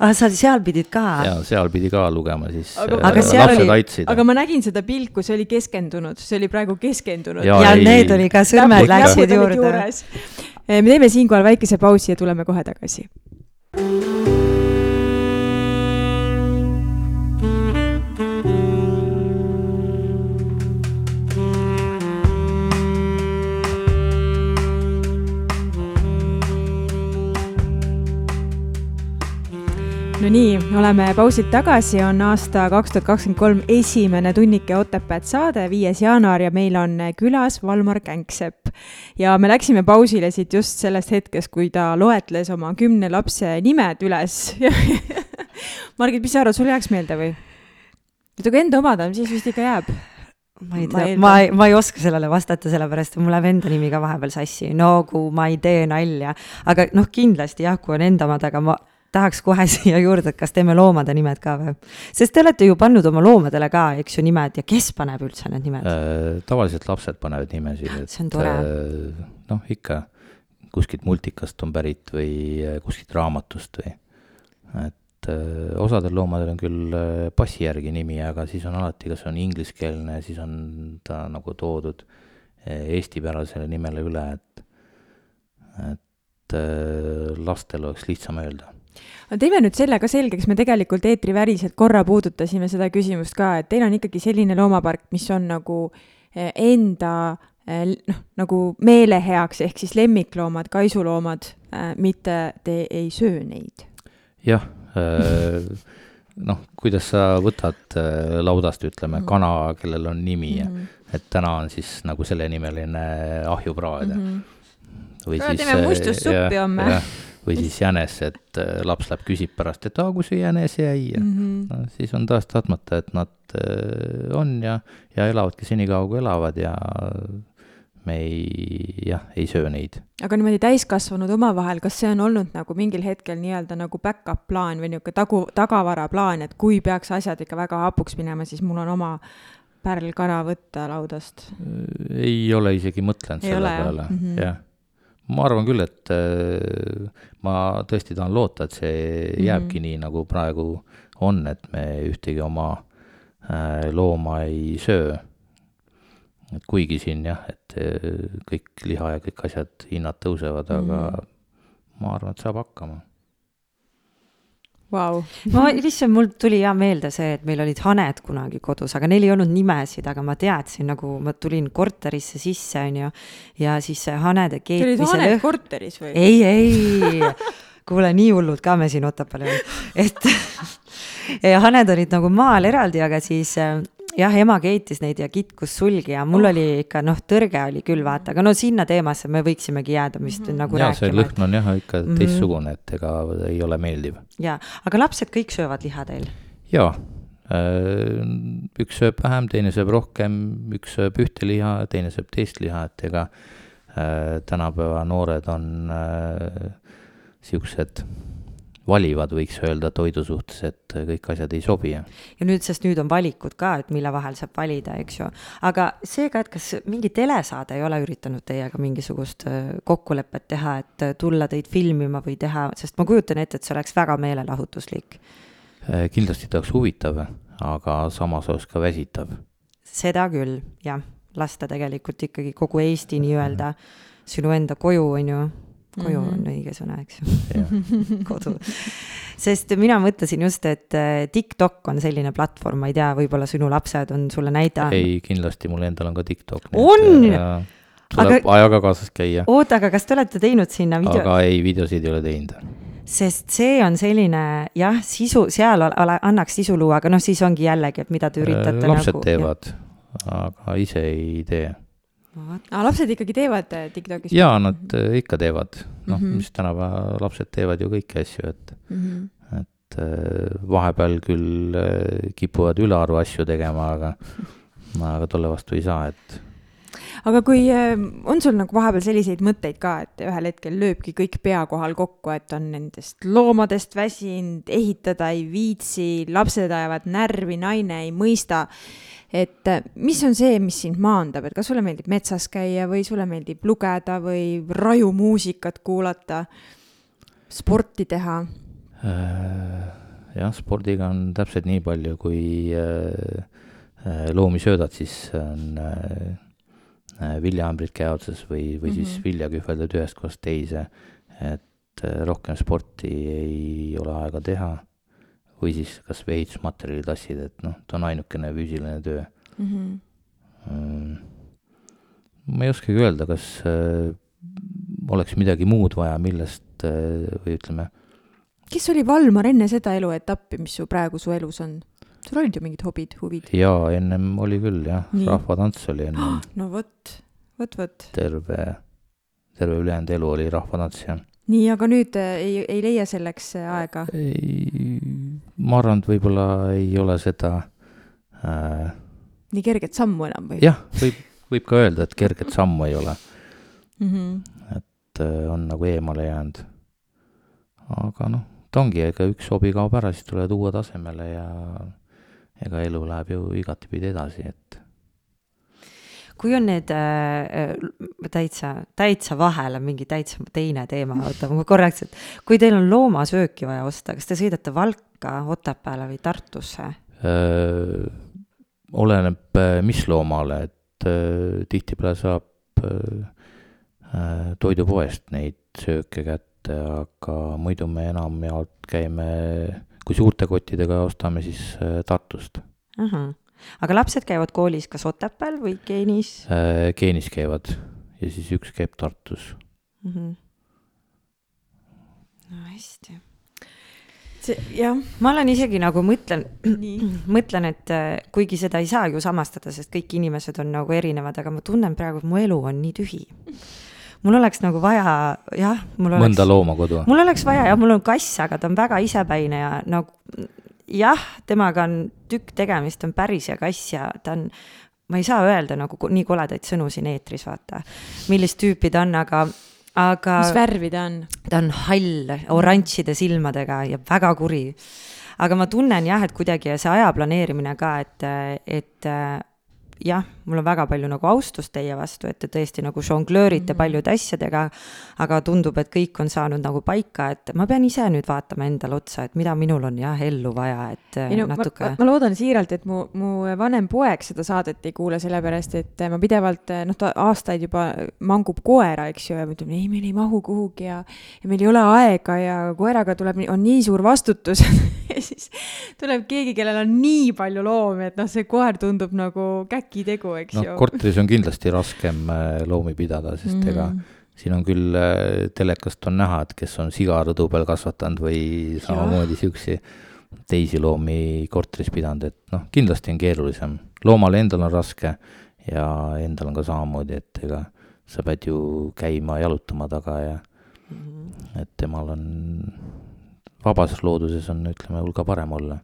ah, sa seal pidid ka? jaa, seal pidi ka lugema siis. aga, äh, aga seal oli, aga ma nägin seda pilku, see oli keskendunud, see oli praegu keskendunud. ja, ja ei, need oli ka, sõrmed läksid juurde. me teeme siinkohal väikese pausi ja tuleme kohe tagasi. No nii, oleme pausilt tagasi, on aasta kaks tuhat kakskümmend kolm esimene tunnike Otepääd saade, viies jaanuar ja meil on külas Valmar Känksepp. ja me läksime pausile siit just sellest hetkest, kui ta loetles oma kümne lapse nimed üles Margit, mis sa arvad, sul jääks meelde või? et kui enda omada, siis vist ikka jääb ma ei tea, ma ei, ma ei oska sellele vastata, sellepärast et mul läheb enda nimi ka vahepeal sassi, nagu ma ei tee nalja. aga noh, kindlasti jah, kui on enda omad, aga ma tahaks kohe siia juurde, et kas teeme loomade nimed ka või? sest te olete ju pannud oma loomadele ka, eks ju, nimed ja kes paneb üldse need nimed äh,? tavaliselt lapsed panevad nimesid, et see on tore äh,. noh, ikka kuskilt multikast on pärit või äh, kuskilt raamatust või, et äh, osadel loomadel on küll äh, passi järgi nimi, aga siis on alati, kas on ingliskeelne, siis on ta nagu toodud äh, eestipärasele nimele üle, et, et äh, lastel oleks lihtsam öelda no teeme nüüd selle ka selgeks, me tegelikult eetriväriselt korra puudutasime seda küsimust ka, et teil on ikkagi selline loomapark, mis on nagu eh, enda eh, noh, nagu meeleheaks, ehk siis lemmikloomad, kaisuloomad, eh, mitte te ei söö neid. jah, noh, kuidas sa võtad laudast, ütleme mm, -hmm. kana, kellel on nimi mm, -hmm. et täna on siis nagu sellenimeline ahjupraad mm. -hmm. või siis. teeme mustussuppi homme või siis jänes, et äh, laps läheb, küsib pärast, et aa, kus see jänes jäi ja mm -hmm. no, siis on tahes-tahtmata, et nad äh, on ja, ja elavadki senikaua, kui elavad ja me ei, jah, ei söö neid. aga niimoodi täiskasvanud omavahel, kas see on olnud nagu mingil hetkel nii-öelda nagu back-up plaan või niisugune tagu, tagavaraplaan, et kui peaks asjad ikka väga hapuks minema, siis mul on oma pärlkana võtta laudast? ei ole isegi mõtlenud selle peale, -hmm. jah ma arvan küll, et äh, ma tõesti tahan loota, et see mhm. jääbki mm -hmm. nii, nagu praegu on, et me ühtegi oma äh, looma ei söö. et kuigi siin jah, et äh, kõik liha ja kõik asjad, hinnad tõusevad, aga mm -hmm. ma arvan, et saab hakkama wow. ma lihtsalt, mul tuli hea meelde see, et meil olid haned kunagi kodus, aga neil ei olnud nimesid, aga ma teadsin nagu, ma tulin korterisse sisse, onju. ja siis see hanede keetmise. Teil olid haned lõh... korteris või? ei, ei kuule, nii hullud ka me siin Otepääl ei olnud, et haned olid nagu maal eraldi, aga siis jah, ema keitis neid ja kitkus sulgi ja mul oh. oli ikka noh, tõrge oli küll vaata, aga no sinna teemasse me võiksimegi jääda vist mm -hmm. nagu ja, rääkima. see lõhn on jah ikka mm -hmm. teistsugune, et ega ei ole meeldiv. ja, aga lapsed kõik söövad liha teil? jaa, äh, üks sööb vähem, teine sööb rohkem, üks sööb ühte liha, teine sööb teist liha, et ega äh, tänapäeva noored on äh, siuksed valivad, võiks öelda, toidu suhtes, et kõik asjad ei sobi. ja nüüd, sest nüüd on valikud ka, et mille vahel saab valida, eks ju. aga seega, et kas mingi telesaade ei ole üritanud teiega mingisugust äh, kokkulepet teha, et äh, tulla teid filmima või teha, sest ma kujutan ette, et see oleks väga meelelahutuslik. Äh, kindlasti ta oleks huvitav, aga samas oleks ka väsitav. seda küll, jah, lasta tegelikult ikkagi kogu Eesti nii-öelda sinu enda koju, on ju, koju mm -hmm. on õige sõna, eks ju kodu. sest mina mõtlesin just, et äh, TikTok on selline platvorm, ma ei tea, võib-olla sinu lapsed on sulle näidanud. ei, kindlasti mul endal on ka TikTok. on? tuleb aga... ajaga kaasas käia. oota, aga kas te olete teinud sinna video? aga ei, videosid ei ole teinud sest see on selline jah, sisu, seal ole, annaks sisu luua, aga noh, siis ongi jällegi, et mida te üritate lapsed nagu, teevad, aga ise ei tee aga lapsed ikkagi teevad äh, TikTokis? jaa, nad äh, ikka teevad, noh mm -hmm., mis tänapäeva lapsed teevad ju kõiki asju, et mm, -hmm. et äh, vahepeal küll kipuvad ülearu asju tegema, aga, aga tolle vastu ei saa, et aga kui on sul nagu vahepeal selliseid mõtteid ka, et ühel hetkel lööbki kõik pea kohal kokku, et on nendest loomadest väsinud, ehitada ei viitsi, lapsed ajavad närvi, naine ei mõista et äh, mis on see, mis sind maandab, et kas sulle meeldib metsas käia või sulle meeldib lugeda või rajumuusikat kuulata, sporti teha? Äh, jah, spordiga on täpselt nii palju, kui äh, loomi söödad, siis on viljaämbrid käe otsas või, või mm -hmm. siis mhm. vilja kühveldad ühest kohast teise. et rohkem sporti ei ole aega teha või siis kas või ehitusmaterjali tassid, et noh, ta on ainukene füüsiline töö mm. -hmm. ma ei oskagi öelda, kas äh, oleks midagi muud vaja, millest äh, või ütleme. kes oli Valmar enne seda eluetappi, mis su praegu su elus on? Sul olid ju mingid hobid, huvid? jaa, ennem oli küll jah, rahvatants oli ennem. no vot, vot, vot. terve, terve ülejäänud elu oli rahvatants jah nii, aga nüüd äh, ei, ei leia selleks äh, aega? ma arvan, et võib-olla ei ole seda äh, nii kerget sammu enam või? jah, võib, võib ka öelda, et kerget sammu ei ole mm. -hmm. et äh, on nagu eemale jäänud. aga noh, ta ongi, ega üks hobi kaob ära, siis tulevad uued asemele ja ega elu läheb ju igatipidi edasi, et kui on need äh, äh, täitsa, täitsa vahele mingi täitsa teine teema, oota ma korraks, et kui teil on loomasööki vaja osta, kas te sõidate Valka, Otepääle või Tartusse? Äh, oleneb, äh, mis loomale, et äh, tihtipeale saab äh, toidupoest neid sööke kätte, aga muidu me enamjaolt käime, kui suurte kottidega ostame, siis Tartust. ahah aga lapsed käivad koolis kas Otepääl või Geenis äh,? Geenis käivad ja siis üks käib Tartus mm. -hmm. no hästi. see, jah. ma olen isegi nagu mõtlen, mõtlen, et äh, kuigi seda ei saa ju samastada, sest kõik inimesed on nagu erinevad, aga ma tunnen praegu, et mu elu on nii tühi mul oleks nagu vaja, jah, mul oleks. mõnda loomakodu? mul oleks vaja, jah, mul on kass, aga ta on väga isepäine ja nagu jah, temaga on tükk tegemist, on päris hea kass ja ta on, ma ei saa öelda nagu nii koledaid sõnu siin eetris, vaata, millist tüüpi ta on, aga, aga. mis värvi ta on? ta on hall, oranžide silmadega ja väga kuri. aga ma tunnen jah, et kuidagi see aja planeerimine ka, et, et jah, mul on väga palju nagu austust teie vastu, et te tõesti nagu žonglöörite mm -hmm. paljude asjadega, aga tundub, et kõik on saanud nagu paika, et ma pean ise nüüd vaatama endale otsa, et mida minul on jah ellu vaja, et ei no natuke. ma, ma loodan siiralt, et mu, mu vanem poeg seda saadet ei kuule, sellepärast et ma pidevalt, noh, ta aastaid juba mangub koera, eks ju, ja ma ütlen, ei, meil ei mahu kuhugi ja, ja meil ei ole aega ja koeraga tuleb, on nii suur vastutus ja siis tuleb keegi, kellel on nii palju loomi, et noh, see koer tundub nagu käkitegu, eks no, ju. korteris on kindlasti raskem äh, loomi pidada, sest mm. ega siin on küll äh, telekast on näha, et kes on siga rõdu peal kasvatanud või samamoodi siukse teisi loomi korteris pidanud, et noh, kindlasti on keerulisem. loomal endal on raske ja endal on ka samamoodi, et ega sa pead ju käima jalutama taga ja mm et temal on, vabas looduses on, ütleme, hulga parem olla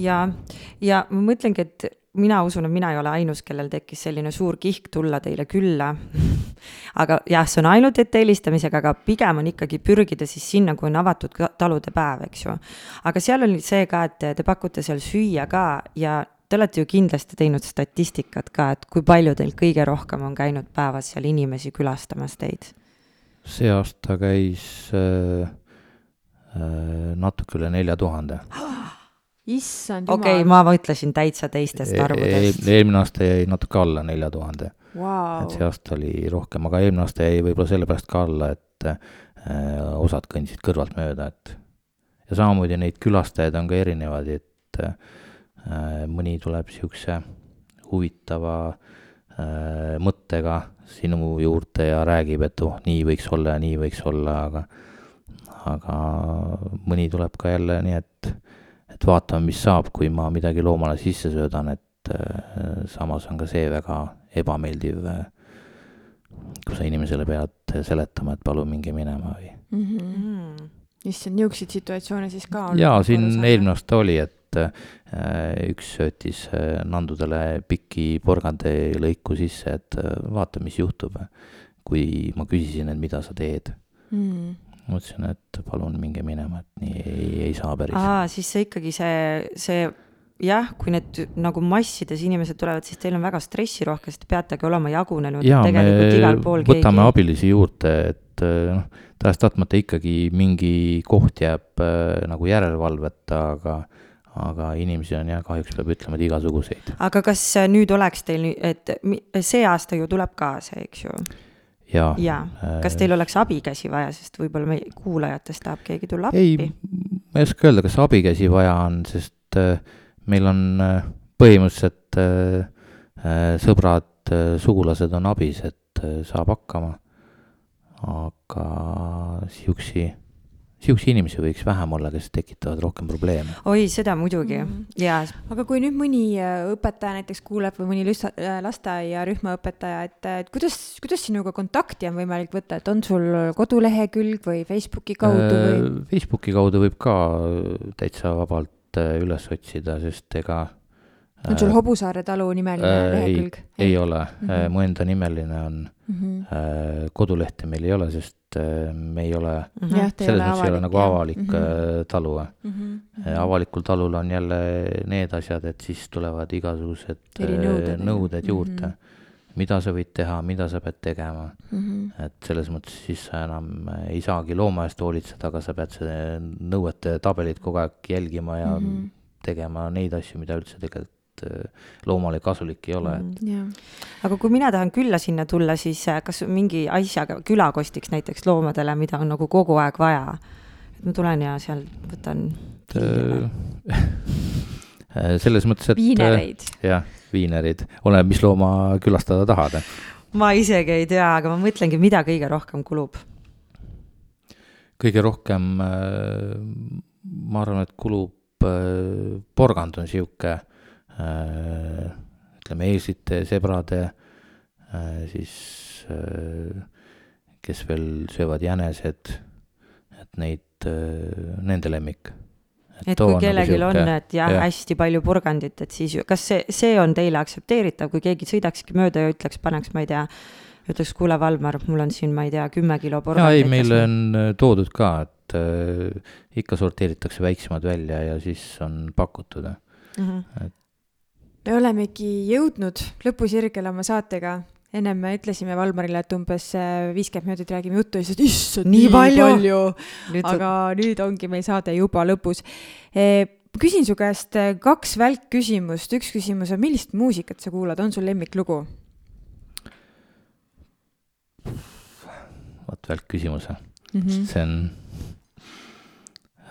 ja, ja ma mõtlengi, et mina usun, et mina ei ole ainus, kellel tekkis selline suur kihk tulla teile külla aga jah, see on ainult ette helistamisega, aga pigem on ikkagi pürgida siis sinna, kui on avatud talude päev, eks ju. aga seal oli see ka, et te pakute seal süüa ka ja te olete ju kindlasti teinud statistikat ka, et kui palju teil kõige rohkem on käinud päevas seal inimesi külastamas teid? see aasta käis äh, äh, natuke üle nelja tuhande issand okei okay,, ma mõtlesin täitsa teistest E- arvudest. eelmine aasta jäi natuke alla nelja tuhande, wow. et see aasta oli rohkem, aga eelmine aasta jäi võib-olla sellepärast ka alla, et äh, osad kõndisid kõrvalt mööda, et ja samamoodi neid külastajaid on ka erinevaid, et äh, mõni tuleb niisuguse huvitava äh, mõttega sinu juurde ja räägib, et oh, nii võiks olla ja nii võiks olla, aga aga mõni tuleb ka jälle nii, et et vaatame, mis saab, kui ma midagi loomale sisse söödan, et äh, samas on ka see väga ebameeldiv, kui sa inimesele pead seletama, et palun minge minema või. mm. -hmm. issand, niisuguseid situatsioone siis ka on? jaa, siin eelmine aasta oli, et äh, üks söötis äh, nandudele pikki porgandilõiku sisse, et äh, vaata, mis juhtub. kui ma küsisin, et mida sa teed, mm.. Ma ütlesin, et palun minge minema, et nii ei, ei saa päris. aa, siis see ikkagi see, see jah, kui need nagu massides inimesed tulevad, siis teil on väga stressirohke, sest te peategi olema jagunenud me tegelikult igal pool võtame keegi. abilisi juurde, et noh, tahes-tahtmata ikkagi mingi koht jääb äh, nagu järelevalveta, aga aga inimesi on jah, kahjuks peab ütlema, et igasuguseid. aga kas äh, nüüd oleks teil, et see aasta ju tuleb ka see, eks ju? jaa. jaa, kas teil oleks abikäsi vaja, sest võib-olla meie kuulajatest tahab keegi tulla ei appi?, ma ei oska öelda, kas abikäsi vaja on, sest äh, meil on äh, põhimõtteliselt äh, äh, sõbrad, sugulased on abis, et äh, saab hakkama. aga siuksi, siuksi inimesi võiks vähem olla, kes tekitavad rohkem probleeme. oi, seda muidugi Mhm. jaa, aga kui nüüd mõni äh, õpetaja näiteks kuuleb või mõni äh, lasteaiarühma õpetaja, et, et kuidas, kuidas sinuga kontakti on võimalik võtta, et on sul kodulehekülg või Facebooki kaudu või? Äh, Facebooki kaudu võib ka äh, täitsa vabalt äh, üles otsida, sest ega on sul Hobusaare talu nimeline äh, ei, lehekülg? ei ole mm. -hmm. mu enda nimeline on mm. -hmm. äh,, kodulehte meil ei ole, sest äh, me ei ole, Mhm. ta ei selles mõttes ei ole nagu avalik mm Mhm. -hmm. talu mm. -hmm. avalikul talul on jälle need asjad, et siis tulevad igasugused Erinõuded, nõuded juurde Mhm. mida sa võid teha, mida sa pead tegema, Mm -hmm. et selles mõttes siis sa enam ei saagi looma eest hoolitseda, aga sa pead see nõuete tabelit kogu aeg jälgima ja mm Mhm. -hmm. tegema neid asju, mida üldse tegelikult loomale kasulik ei ole mm, -hmm. jah, aga kui mina tahan külla sinna tulla, siis äh, kas mingi asjaga külakostiks näiteks loomadele, mida on nagu kogu aeg vaja? et ma tulen ja seal võtan et äh, selles mõttes, et viinereid. äh, jah, viinerid, oleneb, mis looma külastada tahad. ma isegi ei tea, aga ma mõtlengi, mida kõige rohkem kulub. kõige rohkem äh, ma arvan, et kulub äh, porgand on sihuke äh, ütleme eeslite, sebrade äh,, siis äh, kes veel söövad jänesed, et neid äh,, nende lemmik. et kui kellelgi on, et jah ja., hästi palju porgandit, et siis ju- kas see, see on teile aktsepteeritav, kui keegi sõidakski mööda ja ütleks, paneks, ma ei tea, ütleks, kuule, Valmar, mul on siin, ma ei tea, kümme kilo porgandit. ei, meile on äh, toodud ka, et äh, ikka sorteeritakse väiksemad välja ja siis on pakutud. Mhm. Me olemegi jõudnud lõpusirgele oma saatega. ennem me ütlesime Valmarile, et umbes äh, viiskümmend minutit räägime juttu ja siis, et issand, Nii palju! palju, aga nüüd ongi meil saade juba lõpus e,. küsin su käest eh, kaks välkküsimust, üks küsimus on, millist muusikat sa kuulad, on sul lemmiklugu? vot välkküsimus, Mm -hmm. see on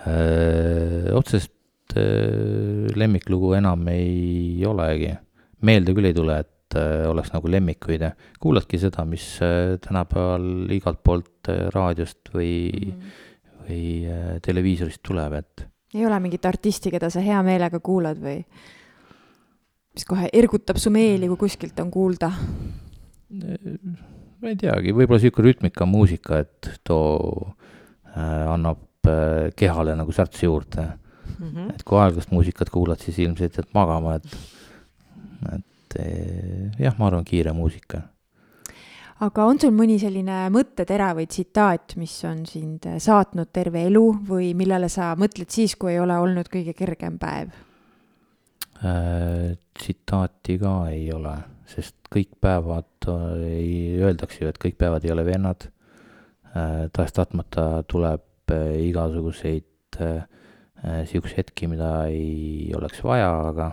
öö, otseselt öö, lemmiklugu enam ei olegi. meelde küll ei tule, et öö, oleks nagu lemmikuid ja kuuladki seda, mis öö, tänapäeval igalt poolt raadiost või mm, -hmm. või televiisorist tuleb, et ei ole mingit artisti, keda sa hea meelega kuulad või? mis kohe ergutab su meeli, kui kuskilt on kuulda. ma ei teagi, võib-olla sihuke rütmika muusika, et too äh, annab äh, kehale nagu särtsi juurde. Mhm. et kui aeglast muusikat kuulad, siis ilmselt jääd magama, et, et eh, jah, ma arvan, kiire muusika. aga on sul mõni selline mõttetera või tsitaat, mis on sind saatnud terve elu või millele sa mõtled siis, kui ei ole olnud kõige kergem päev? Äh, tsitaati ka ei ole, sest kõik päevad äh, ei, öeldakse ju, et kõik päevad ei ole vennad. tahes-tahtmata tuleb äh, igasuguseid äh, siukseid hetki, mida ei oleks vaja, aga,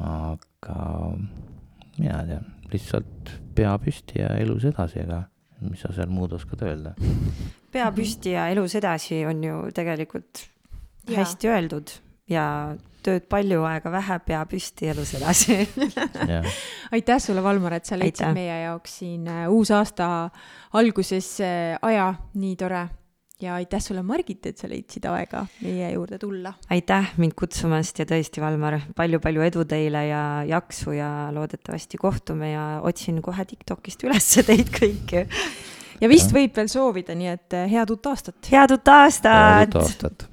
aga mina tean, lihtsalt pea püsti ja elus edasi, ega mis sa seal muud oskad öelda? pea püsti ja elus edasi on ju tegelikult ja. hästi öeldud ja tööd palju, aega vähe, pea püsti, elus edasi aitäh sulle, Valmar, et sa leidsid aitäh. meie jaoks siin äh, uusaasta alguses äh, aja, nii tore. Ja aitäh sulle, Margit, et sa leidsid aega meie juurde tulla. aitäh mind kutsumast ja tõesti, Valmar palju,, palju-palju edu teile ja jaksu ja loodetavasti kohtume ja otsin kohe Tiktokist üles teid kõiki ja vist võib veel soovida, nii et äh, head uut aastat. head uut aastat. head uut aastat.